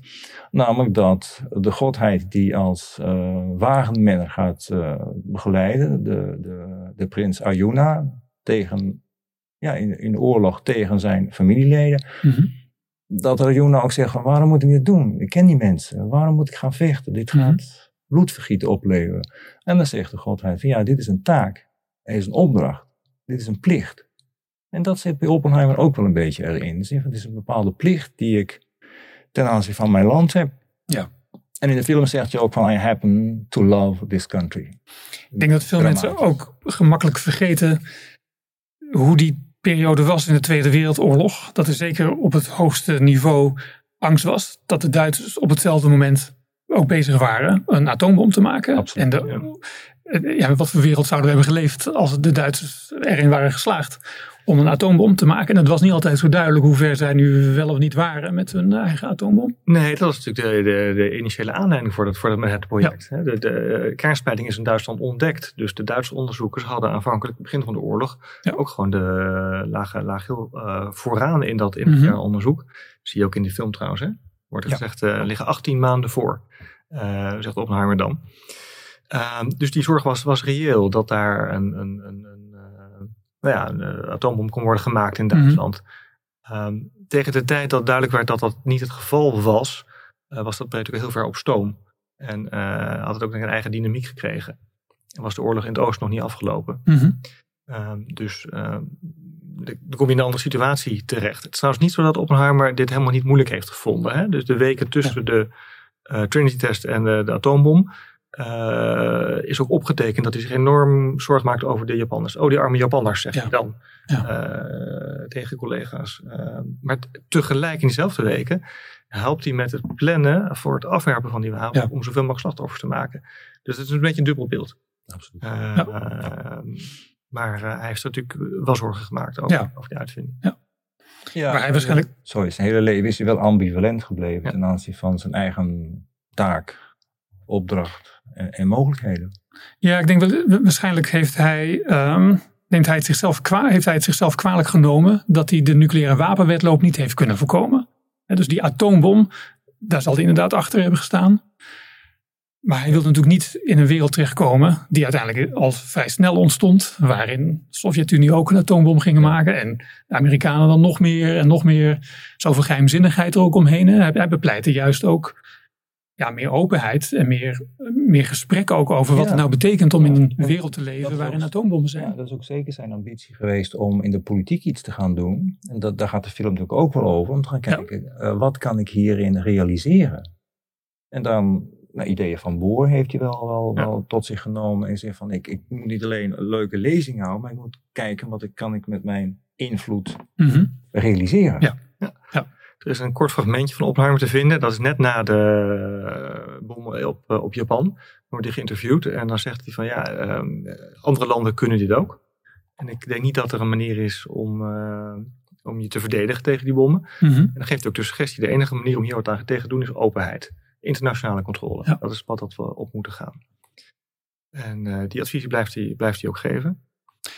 Namelijk dat de godheid die als uh, wagenmenner gaat uh, begeleiden, de, de, de prins Arjuna, tegen, ja, in, in oorlog tegen zijn familieleden. Mm Dat Arjuna ook zegt van waarom moet ik dit doen? Ik ken die mensen. Waarom moet ik gaan vechten? Dit gaat mm bloedvergieten opleveren. En dan zegt de godheid van ja, dit is een taak. Het is een opdracht. Dit is een plicht. En dat zit bij Oppenheimer ook wel een beetje erin. Dus het is een bepaalde plicht die ik ten aanzien van mijn land heb. Ja. En in de film zegt je ook van I happen to love this country. Ik denk dat veel mensen ook gemakkelijk vergeten hoe die periode was in de Tweede Wereldoorlog. Dat er zeker op het hoogste niveau angst was dat de Duitsers op hetzelfde moment ook bezig waren een atoombom te maken. Absoluut, en de, ja. wat voor wereld zouden we hebben geleefd als de Duitsers erin waren geslaagd om een atoombom te maken. En het was niet altijd zo duidelijk hoe ver zij nu wel of niet waren met hun eigen atoombom. Nee, dat was natuurlijk de, de, de initiële aanleiding voor, dat, voor dat, het project. Ja. De, de, kernspreiding is in Duitsland ontdekt. Dus de Duitse onderzoekers hadden aanvankelijk begin van de oorlog ja. ook gewoon de lage, laag heel uh, vooraan in dat in mm onderzoek. Zie je ook in die film trouwens. Hè? Wordt er ja. gezegd, uh, liggen 18 maanden voor. Uh, zegt Oppenheimer dan. Ehm, dus die zorg was, was reëel dat daar een, een, een nou ja, een atoombom kon worden gemaakt in Duitsland. Mm tegen de tijd dat duidelijk werd dat dat niet het geval was, uh, was dat natuurlijk heel ver op stoom. En uh, had het ook een eigen dynamiek gekregen. En was de oorlog in het oosten nog niet afgelopen. Mm -hmm. um, dus uh, dan kom je in een andere situatie terecht. Het is trouwens niet zo dat Oppenheimer dit helemaal niet moeilijk heeft gevonden. Hè? Dus de weken tussen ja. de Trinity-test en de, de atoombom uh, is ook opgetekend dat hij zich enorm zorg maakt over de Japanners. Oh, die arme Japanners, zegt ja. hij dan ja. uh, tegen collega's. Uh, maar tegelijk in diezelfde weken helpt hij met het plannen voor het afwerpen van die wapens ja. om zoveel mogelijk slachtoffers te maken. Dus het is een beetje een dubbel beeld. Absoluut. maar hij heeft natuurlijk wel zorgen gemaakt over, over die uitvinding. Ja. Ja, maar hij waarschijnlijk... Sorry, zijn hele leven is hij wel ambivalent gebleven ten aanzien van zijn eigen taak, opdracht en, en, mogelijkheden. Ja, ik denk wel, waarschijnlijk heeft hij, um, neemt hij het zichzelf kwa, heeft hij het zichzelf kwalijk genomen dat hij de nucleaire wapenwetloop niet heeft kunnen voorkomen. En dus die atoombom, daar zal hij inderdaad achter hebben gestaan. Maar hij wilde natuurlijk niet in een wereld terechtkomen die uiteindelijk al vrij snel ontstond. Waarin de Sovjet-Unie ook een atoombom gingen maken. En de Amerikanen dan nog meer en nog meer. Zoveel geheimzinnigheid er ook omheen. Hij, hij bepleitte juist ook ja, meer openheid en meer, meer gesprek ook over wat ja. het nou betekent om in een wereld te leven waarin atoombommen zijn. Ja, dat is ook zeker zijn ambitie geweest om in de politiek iets te gaan doen. En dat, daar gaat de film natuurlijk ook wel over, om te gaan kijken, ja. uh, wat kan ik hierin realiseren? En dan, nou, ideeën van Boer heeft hij wel, wel, ja. wel tot zich genomen en zegt van, ik, ik moet niet alleen een leuke lezing houden, maar ik moet kijken wat ik, kan ik met mijn invloed mm -hmm. realiseren. Ja. ja. Er is een kort fragmentje van Oppenheimer te vinden. Dat is net na de bom op, eh, op Japan. Dan wordt hij geïnterviewd en dan zegt hij van ja, um, andere landen kunnen dit ook. En ik denk niet dat er een manier is om, uh, om je te verdedigen tegen die bommen. Mm -hmm. En dan geeft hij ook de suggestie, de enige manier om hier wat aan tegen te doen is openheid. Internationale controle. Ja. Dat is het pad dat we op moeten gaan. En uh, die adviesie blijft hij, blijft hij ook geven.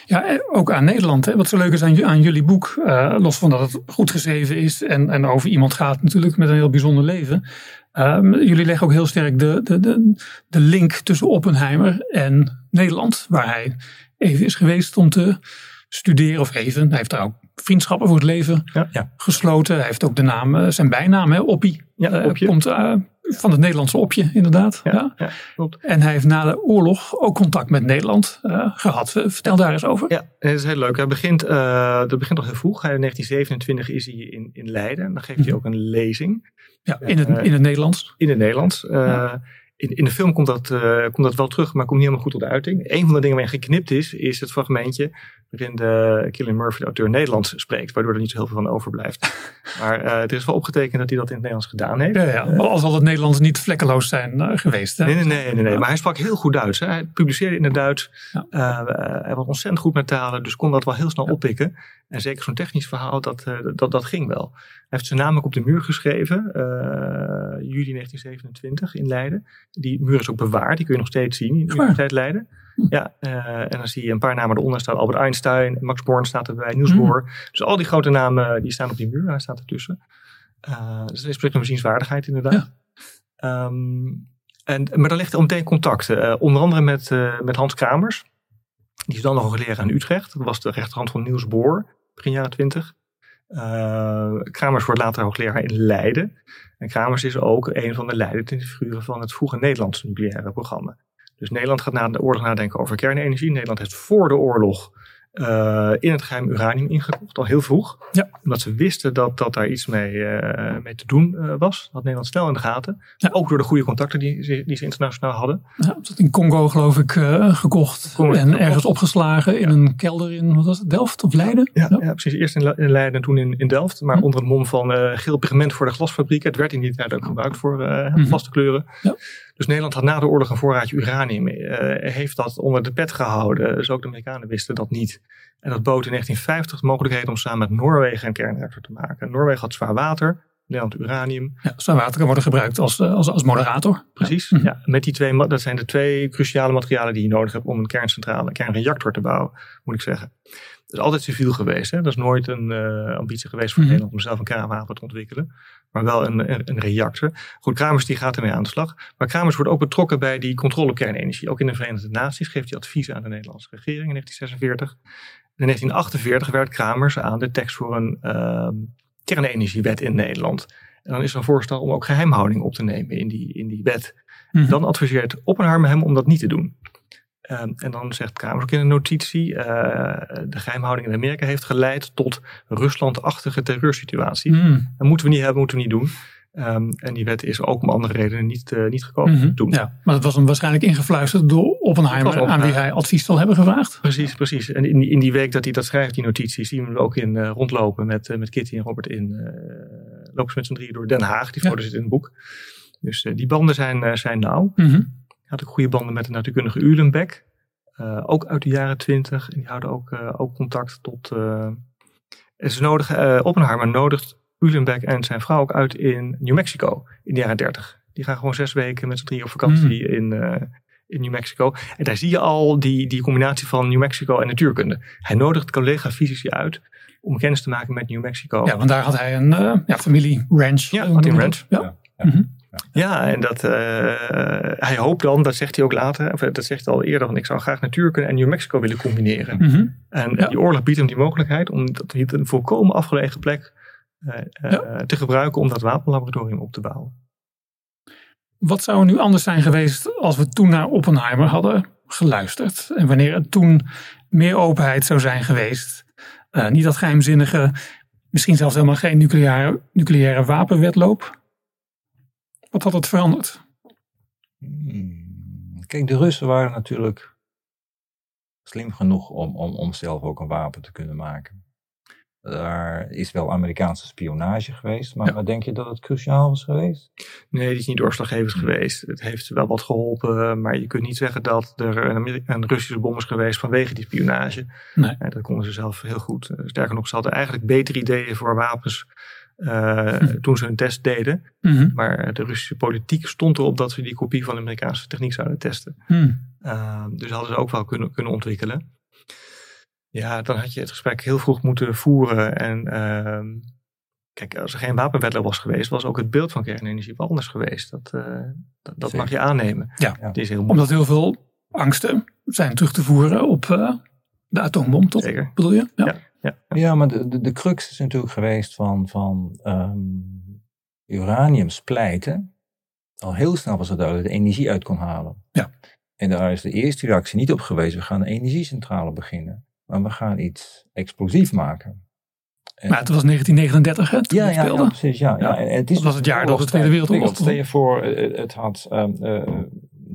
Ja, ook aan Nederland. Hè. Wat zo leuk is aan, jullie boek, uh, los van dat het goed geschreven is en, en over iemand gaat natuurlijk met een heel bijzonder leven. Um, jullie leggen ook heel sterk de, de, de, de link tussen Oppenheimer en Nederland, waar hij even is geweest om te studeren of even. Hij heeft daar ook vriendschappen voor het leven ja, ja. gesloten. Hij heeft ook de naam, zijn bijnaam, hè, Oppie. Ja, Oppie. Uh, komt uh, van het Nederlandse Opje, inderdaad. Ja, ja. klopt. En hij heeft na de oorlog ook contact met Nederland uh, gehad. Vertel daar eens over. Ja, dat is heel leuk. Hij begint, dat begint al heel vroeg. In 1927 is hij in, in Leiden. En dan geeft hij ook een lezing. Ja, in het, in het Nederlands. In het Nederlands. In, in, de film komt dat, uh, komt dat wel terug, maar komt niet helemaal goed tot de uiting. Een van de dingen waarin geknipt is, is het fragmentje waarin de Killian Murphy, de auteur, Nederlands spreekt, waardoor er niet zo heel veel van overblijft. maar uh, er is wel opgetekend dat hij dat in het Nederlands gedaan heeft. Ja, ja. Uh, al zal het Nederlands niet vlekkeloos zijn geweest. Hè? Nee, nee, nee, nee, nee. Maar hij sprak heel goed Duits. Hè? Hij publiceerde in het Duits. Ja. hij was ontzettend goed met talen, dus kon dat wel heel snel oppikken. En zeker zo'n technisch verhaal, dat, dat, dat ging wel. Hij heeft zijn naam ook op de muur geschreven, juli 1927 in Leiden. Die muur is ook bewaard, die kun je nog steeds zien in de Universiteit Leiden. Ja, uh, en dan zie je een paar namen eronder staan. Albert Einstein, Max Born staat erbij, Niels Bohr. Mm. Dus al die grote namen die staan op die muur, hij staat ertussen. Uh, dus dat is een bezienswaardigheid inderdaad. Ja. Um, en, maar dan ligt er meteen contact. Uh, onder andere met, met Hans Kramers. Die is dan nog een leraar in Utrecht. Dat was de rechterhand van Niels Bohr, begin jaren twintig. Kramers wordt later hoogleraar in Leiden. En Kramers is ook een van de leidende figuren van het vroege Nederlandse nucleaire programma. Dus Nederland gaat na de oorlog nadenken over kernenergie. Nederland heeft voor de oorlog uh, in het geheim uranium ingekocht, al heel vroeg. Ja. Omdat ze wisten dat, dat daar iets mee, uh, mee te doen uh, was. Dat had Nederland snel in de gaten. Ja. Ook door de goede contacten die, die ze internationaal hadden. Ja, dat in Congo geloof ik gekocht. Congo en ergens opgeslagen in een kelder in, wat was het, Delft of Leiden? Ja, ja. precies. Eerst in, in, Leiden en toen in, in Delft. Maar onder het mom van geel pigment voor de glasfabriek. Het werd in die tijd ook gebruikt voor hm. vaste kleuren. Ja. Dus Nederland had na de oorlog een voorraadje uranium. heeft dat onder de pet gehouden. Dus ook de Amerikanen wisten dat niet. En dat bood in 1950 de mogelijkheid om samen met Noorwegen een kernreactor te maken. Noorwegen had zwaar water, Nederland uranium. Ja, zwaar water kan worden gebruikt als, eh, als, als moderator. Precies. Ja. ja. met die twee, dat zijn de twee cruciale materialen die je nodig hebt om een kerncentrale, een kernreactor te bouwen, moet ik zeggen. Het is altijd civiel geweest. Hè? Dat is nooit een uh, ambitie geweest voor mm Nederland om zelf een kernwapen te ontwikkelen. Maar wel een, een, reactor. Goed, Kramers die gaat ermee aan de slag. Maar Kramers wordt ook betrokken bij die controle kernenergie. Ook in de Verenigde Naties geeft hij advies aan de Nederlandse regering in 1946. In 1948 werkt Kramers aan de tekst voor een uh, kernenergiewet in Nederland. En dan is er een voorstel om ook geheimhouding op te nemen in die, in die wet. Mm Dan adviseert Oppenheimer hem om dat niet te doen. Um, en dan zegt Kramers ook in een notitie, uh, de geheimhouding in Amerika heeft geleid tot Ruslandachtige terreursituaties. Mm. Dat moeten we niet hebben, moeten we niet doen. Um, en die wet is ook om andere redenen niet, uh, niet gekomen mm -hmm. toen. Ja, maar dat was hem waarschijnlijk ingefluisterd door Oppenheimer, aan wie hij advies zal hebben gevraagd. Precies, precies. En in die, in die week dat hij dat schrijft, die notitie, zien we hem ook in uh, rondlopen met, uh, met Kitty en Robert in lopen ze met z'n drieën door Den Haag. Die foto ja. zit in het boek. Dus die banden zijn, zijn nauw. Mm -hmm. Hij had ook goede banden met de natuurkundige Ulenbeck. ook uit de jaren twintig. En die houden ook, ook contact tot... ze nodigen, Oppenheimer nodigt Ulenbeck en zijn vrouw ook uit in New Mexico in de jaren 30. Die gaan gewoon zes weken met z'n drie op vakantie mm. in, uh, in New Mexico. En daar zie je al die, die combinatie van New Mexico en natuurkunde. Hij nodigt collega-fysici uit om kennis te maken met New Mexico. Ja, want daar had hij een uh, ja, familie ranch. Ja, had een ranch. Ja. ja. ja. Mm -hmm. Ja, en dat, uh, hij hoopt dan, dat zegt hij ook later, of dat zegt hij al eerder, van ik zou graag natuurkunde en New Mexico willen combineren. Mm -hmm. En ja. die oorlog biedt hem die mogelijkheid om dat een volkomen afgelegen plek uh, ja. te gebruiken om dat wapenlaboratorium op te bouwen. Wat zou er nu anders zijn geweest als we toen naar Oppenheimer hadden geluisterd? En wanneer er toen meer openheid zou zijn geweest? Uh, niet dat geheimzinnige, misschien zelfs helemaal geen nucleaire, nucleaire wapenwetloop. Wat had het veranderd? Hmm. Kijk, de Russen waren natuurlijk slim genoeg om, om, om zelf ook een wapen te kunnen maken. Daar is wel Amerikaanse spionage geweest, maar, ja. denk je dat het cruciaal was geweest? Nee, die is niet doorslaggevend hm. geweest. Het heeft wel wat geholpen, maar je kunt niet zeggen dat er een, een Russische bom is geweest vanwege die spionage. Nee. Ja, dat konden ze zelf heel goed. Sterker nog, ze hadden eigenlijk betere ideeën voor wapens uh, hm. toen ze hun test deden. Mm -hmm. Maar de Russische politiek stond erop dat ze die kopie van de Amerikaanse techniek zouden testen. Hm. Uh, dus hadden ze ook wel kunnen, kunnen ontwikkelen. Ja, dan had je het gesprek heel vroeg moeten voeren. En uh, kijk, als er geen wapenwetloop was geweest, was ook het beeld van kernenergie wel anders geweest. Dat, uh, dat, dat mag je aannemen. Ja, Het is heel omdat heel veel angsten zijn terug te voeren op uh, de atoombom, toch? Zeker. Bedoel je? Ja, ja, ja. ja maar de, de, de crux is natuurlijk geweest van, van um, uranium splijten. Al heel snel was het duidelijk dat de energie uit kon halen. Ja. En daar is de eerste reactie niet op geweest. We gaan een energiecentrale beginnen maar we gaan iets explosief maken. En maar het was 1939 hè, toen ja, het ja, precies. Ja, ja. En het is dat was het jaar dat de Tweede Wereldoorlog Stel je voor, het had um, uh,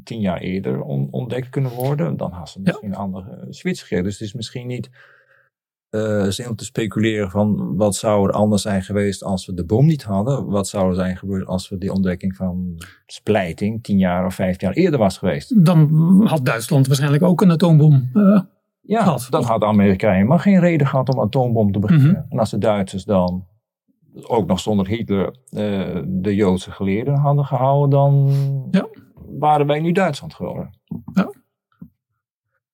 tien jaar eerder on, ontdekt kunnen worden. Dan had ze misschien een andere switch gegeven. Dus het is misschien niet uh, zin te speculeren van wat zou er anders zijn geweest als we de bom niet hadden. Wat zou er zijn gebeurd als we die ontdekking van splijting tien jaar of vijf jaar eerder was geweest. Dan had Duitsland waarschijnlijk ook een atoombom uh, ja, dan had Amerika helemaal geen reden gehad om atoombom te beginnen. Mm -hmm. En als de Duitsers dan ook nog zonder Hitler uh, de Joodse geleerden hadden gehouden, dan ja. waren wij nu Duitsland geworden. Ja.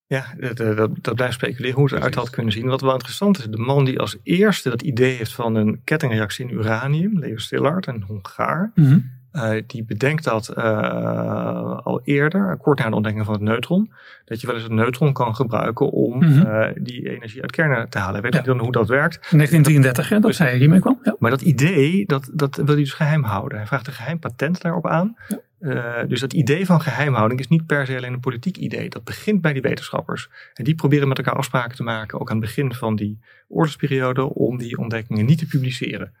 Ja, dat, dat, dat blijft speculeren hoe het eruit had kunnen zien. Wat wel interessant is, de man die als eerste dat idee heeft van een kettingreactie in uranium, Leo Szilard, een Hongaar, Mhm. eh, die bedenkt dat eh, al eerder, kort na de ontdekking van het neutron, dat je wel eens het neutron kan gebruiken om Mhm. eh, die energie uit kernen te halen. Weet Ja. niet dan hoe dat werkt. 1933, hè, dat zij hiermee kwam. Ja. Maar dat idee, dat, dat wil hij dus geheim houden. Hij vraagt een geheim patent daarop aan. Eh, dus dat idee van geheimhouding is niet per se alleen een politiek idee. Dat begint bij die wetenschappers. En die proberen met elkaar afspraken te maken, ook aan het begin van die oorlogsperiode, om die ontdekkingen niet te publiceren.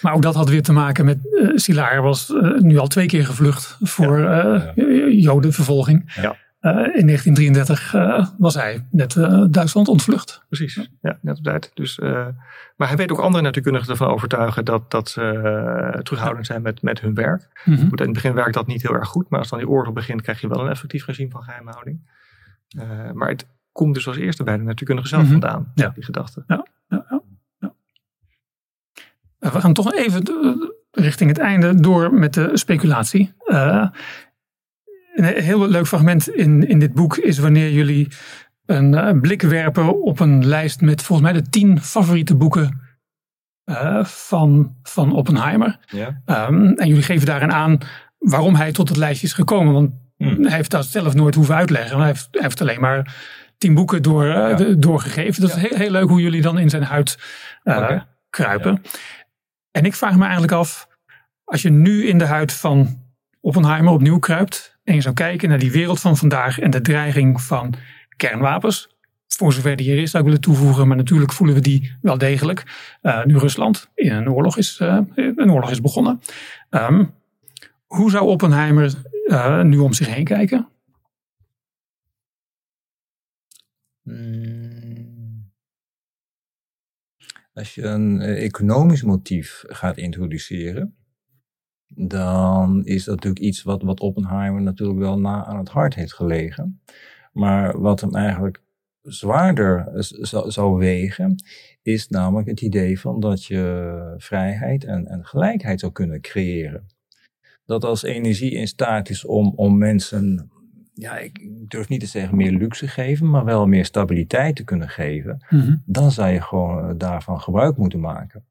Maar ook dat had weer te maken met uh, Silaar was uh, nu al twee keer gevlucht voor uh, jodenvervolging. Ja. Uh, in 1933 uh, was hij net uh, Duitsland ontvlucht. Precies, ja, net op tijd. Dus, maar hij weet ook andere natuurkundigen ervan overtuigen dat, dat ze terughoudend zijn met, met hun werk. Mhm. In het begin werkt dat niet heel erg goed, maar als dan die oorlog begint, krijg je wel een effectief regime van geheimhouding. Maar het komt dus als eerste bij de natuurkundigen zelf Mhm. vandaan, Ja. die gedachte. Ja, ja, ja, ja. We gaan toch even richting het einde door met de speculatie. Uh, een heel leuk fragment in, in dit boek is wanneer jullie een uh, blik werpen op een lijst met volgens mij de tien favoriete boeken uh, van, van Oppenheimer. Ja. Um, en jullie geven daarin aan waarom hij tot het lijstje is gekomen. Want Hmm. hij heeft dat zelf nooit hoeven uitleggen. Hij heeft, hij heeft alleen maar tien boeken door, uh, Ja. de, doorgegeven. Dat Ja. is heel, heel leuk hoe jullie dan in zijn huid uh, kruipen. En ik vraag me eigenlijk af, als je nu in de huid van Oppenheimer opnieuw kruipt en je zou kijken naar die wereld van vandaag en de dreiging van kernwapens, voor zover die er is, zou ik willen toevoegen, maar natuurlijk voelen we die wel degelijk. Uh, nu Rusland in een oorlog is, uh, een oorlog is begonnen. Um, hoe zou Oppenheimer uh, nu om zich heen kijken? Hmm. Als je een economisch motief gaat introduceren, dan is dat natuurlijk iets wat, wat Oppenheimer natuurlijk wel na aan het hart heeft gelegen. Maar wat hem eigenlijk zwaarder zou, wegen, is namelijk het idee van dat je vrijheid en, en gelijkheid zou kunnen creëren. Dat als energie in staat is om, om mensen, ja, ik durf niet te zeggen meer luxe geven, maar wel meer stabiliteit te kunnen geven, mm-hmm. dan zou je gewoon daarvan gebruik moeten maken.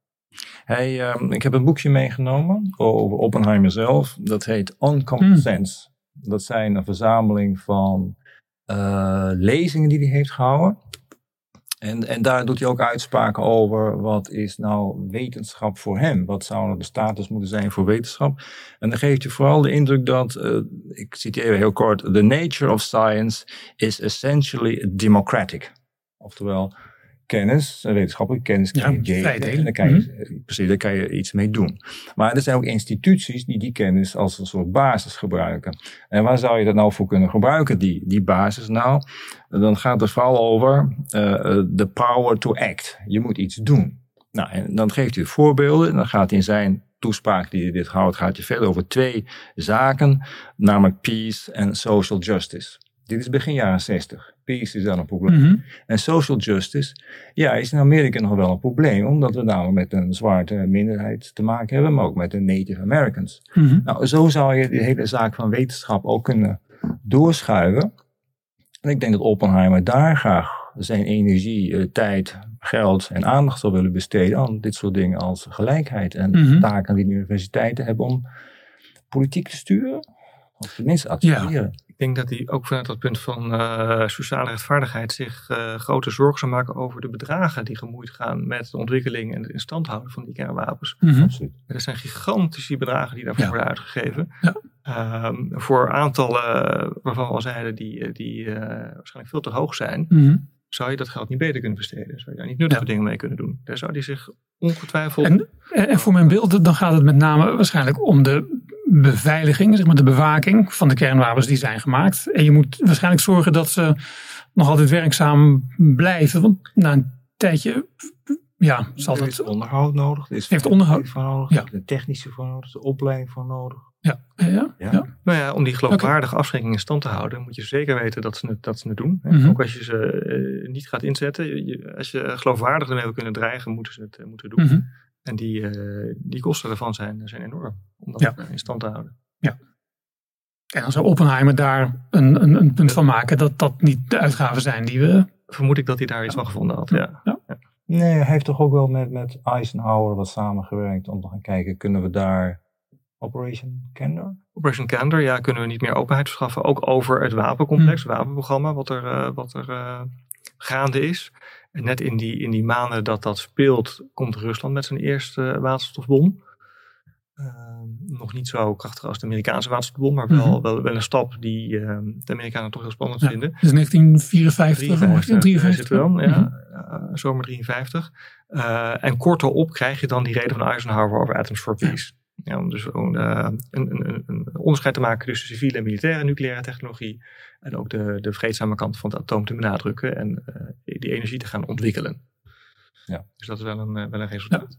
Hij, uh, ik heb een boekje meegenomen over Oppenheimer zelf. Dat heet Uncommon Mm. Sense. Dat zijn een verzameling van uh, lezingen die hij heeft gehouden. En, en daar doet hij ook uitspraken over wat is nou wetenschap voor hem? Wat zou nou de status moeten zijn voor wetenschap? En dan geeft hij vooral de indruk dat, uh, ik citeer even heel kort, the nature of science is essentially democratic. Oftewel, kennis, wetenschappelijke kennis kan je Ja. En daar kan je, Precies, daar kan je iets mee doen. Maar er zijn ook instituties die die kennis als een soort basis gebruiken. En waar zou je dat nou voor kunnen gebruiken, die, die basis? Nou, dan gaat het vooral over de uh, power to act. Je moet iets doen. Nou, en dan geeft hij voorbeelden. En dan gaat in zijn toespraak die hij dit houdt, gaat hij verder over twee zaken. Namelijk peace en social justice. Dit is begin jaren 60. Peace is dan een probleem. Mm-hmm. En social justice, ja, is in Amerika nog wel een probleem, omdat we namelijk met een zwarte minderheid te maken hebben, maar ook met de Native Americans. Mm-hmm. Nou, zo zou je de hele zaak van wetenschap ook kunnen doorschuiven. En ik denk dat Oppenheimer daar graag zijn energie, eh, tijd, geld en aandacht zou willen besteden aan dit soort dingen als gelijkheid en Mhm. taken die de universiteiten hebben om politiek te sturen. Of tenminste activeren. Ik denk dat hij ook vanuit dat punt van uh, sociale rechtvaardigheid zich uh, grote zorgen zou maken over de bedragen die gemoeid gaan met de ontwikkeling en het instand houden van die kernwapens. Mhm. Absoluut. Er zijn gigantische bedragen die daarvoor Ja. worden uitgegeven. Ja. Um, voor aantallen waarvan we al zeiden die, die uh, waarschijnlijk veel te hoog zijn, Mhm. zou je dat geld niet beter kunnen besteden. Zou je daar niet nuttige Ja. dingen mee kunnen doen. Daar zou hij zich ongetwijfeld... En, en voor mijn beeld, dan gaat het met name waarschijnlijk om de beveiliging, zeg maar de bewaking van de kernwapens die zijn gemaakt. En je moet waarschijnlijk zorgen dat ze nog altijd werkzaam blijven. Want na een tijdje, ja, zal Er dat... is onderhoud nodig. Er is Heeft onderhoud. voor nodig. Ja. Een technische voor nodig. Een opleiding voor nodig. Ja, ja, ja. Nou ja, om die geloofwaardige afschrikking in stand te houden, moet je zeker weten dat ze het, dat ze het doen. hè. Mhm. Ook als je ze eh, niet gaat inzetten. Je- als je geloofwaardig ermee wil kunnen dreigen, moeten ze het eh, moeten doen. Mhm. En die, eh, die kosten ervan zijn, zijn enorm om dat Ja. eh, in stand te houden. En dan zou Oppenheimer daar een, een, een punt van maken dat dat niet de uitgaven zijn die we. Vermoed ik dat hij daar iets van gevonden had. Ja. Ja. Nee, hij heeft toch ook wel met, met Eisenhower wat samengewerkt om te gaan kijken, kunnen we daar Operation Candor? Operation Candor, ja, kunnen we niet meer openheid verschaffen. Ook over het wapencomplex, Hm. het wapenprogramma, wat er, eh, wat er eh, gaande is. Net in die, in die maanden dat dat speelt, komt Rusland met zijn eerste waterstofbom. Ehm, nog niet zo krachtig als de Amerikaanse waterstofbom, maar wel, Mhm. wel, wel een stap die ehm, de Amerikanen toch heel spannend Ja. vinden. Dus 1954 of 53, 53. zit wel, ja. Eh, zomer 53. Eh, en kort erop krijg je dan die reden van Eisenhower over Atoms for Peace. Ja, om dus gewoon, eh, een, een, een- onderscheid te maken tussen civiele en militaire nucleaire technologie. En ook de, de vreedzame kant van het atoom te benadrukken en eh, die, energie te gaan ontwikkelen. Ja. Dus dat is wel een, eh, wel een resultaat.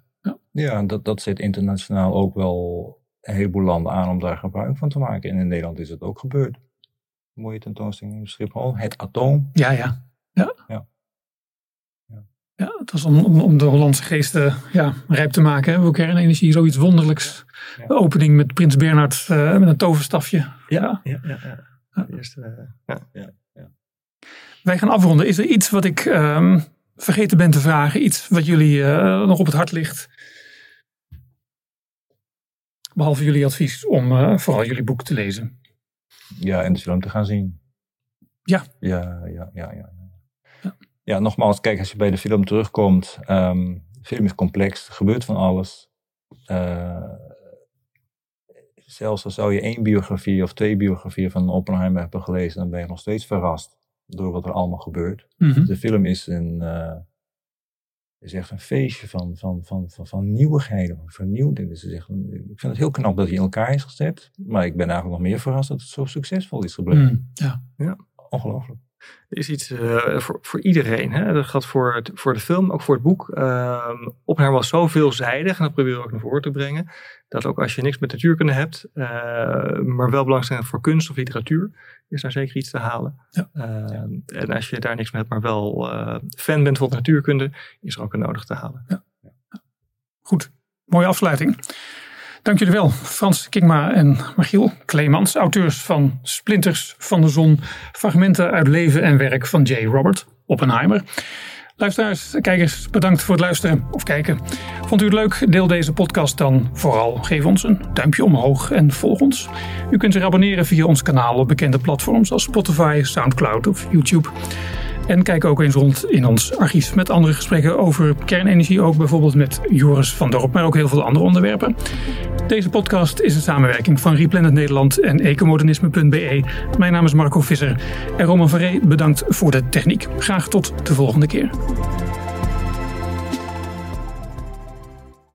Ja, dat, dat zet internationaal ook wel een heleboel landen aan om daar gebruik van te maken. En in Nederland is het ook gebeurd. Mooie tentoonstelling in Schiphol. Het atoom. Ja, ja. Ja. Ja. Ja. Ja. het was om, om, om de Hollandse geesten ja, rijp te maken. Hè? Kernenergie, zoiets wonderlijks. Ja. De opening met Prins Bernhard eh, met een toverstafje. Ja. Ja, ja, ja. Eerste, eh, ja. Wij gaan afronden. Is er iets wat ik ehm, vergeten ben te vragen? Iets wat jullie eh, nog op het hart ligt? Behalve jullie advies om eh, vooral jullie boek te lezen. Ja, en de film te gaan zien. Ja. Ja, ja, ja, ja. Ja. Ja, nogmaals, kijk, als je bij de film terugkomt. ehm, de film is complex, er gebeurt van alles. Eh, zelfs al zou je één biografie of twee biografieën van Oppenheimer hebben gelezen, dan ben je nog steeds verrast door wat er allemaal gebeurt. Mhm. De film is, een, eh, is echt een feestje van, van, van, van, van nieuwigheden, van vernieuwdheden. Dus ik vind het heel knap dat hij in elkaar is gezet. Maar ik ben eigenlijk nog meer verrast dat het zo succesvol is gebleven. Mm, ja. Ongelooflijk. Er is iets eh, voor, voor iedereen. Hè? Dat gaat voor, het, voor de film, ook voor het boek. Ehm Oppenheimer was zo veelzijdig, en dat proberen we ook naar voren te brengen. Dat ook als je niks met natuurkunde hebt, eh, maar wel belangstelling voor kunst of literatuur, is daar zeker iets te halen. Ja. Ehm, En als je daar niks mee hebt, maar wel eh, fan bent van natuurkunde, is er ook een nodig te halen. Goed, mooie afsluiting. Dank jullie wel, Frans Kingma en Michiel Kleemans, auteurs van Splinters van de Zon, fragmenten uit leven en werk van J. Robert Oppenheimer. Luisteraars, kijkers, bedankt voor het luisteren of kijken. Vond u het leuk? Deel deze podcast dan vooral. Geef ons een duimpje omhoog en volg ons. U kunt zich abonneren via ons kanaal op bekende platforms als Spotify, Soundcloud of YouTube. En kijk ook eens rond in ons archief met andere gesprekken over kernenergie. Ook bijvoorbeeld met Joris van Dorp, maar ook heel veel andere onderwerpen. Deze podcast is een samenwerking van Replanet Nederland en ecomodernisme.be. Mijn naam is Marco Visser en Roman Verree bedankt voor de techniek. Graag tot de volgende keer.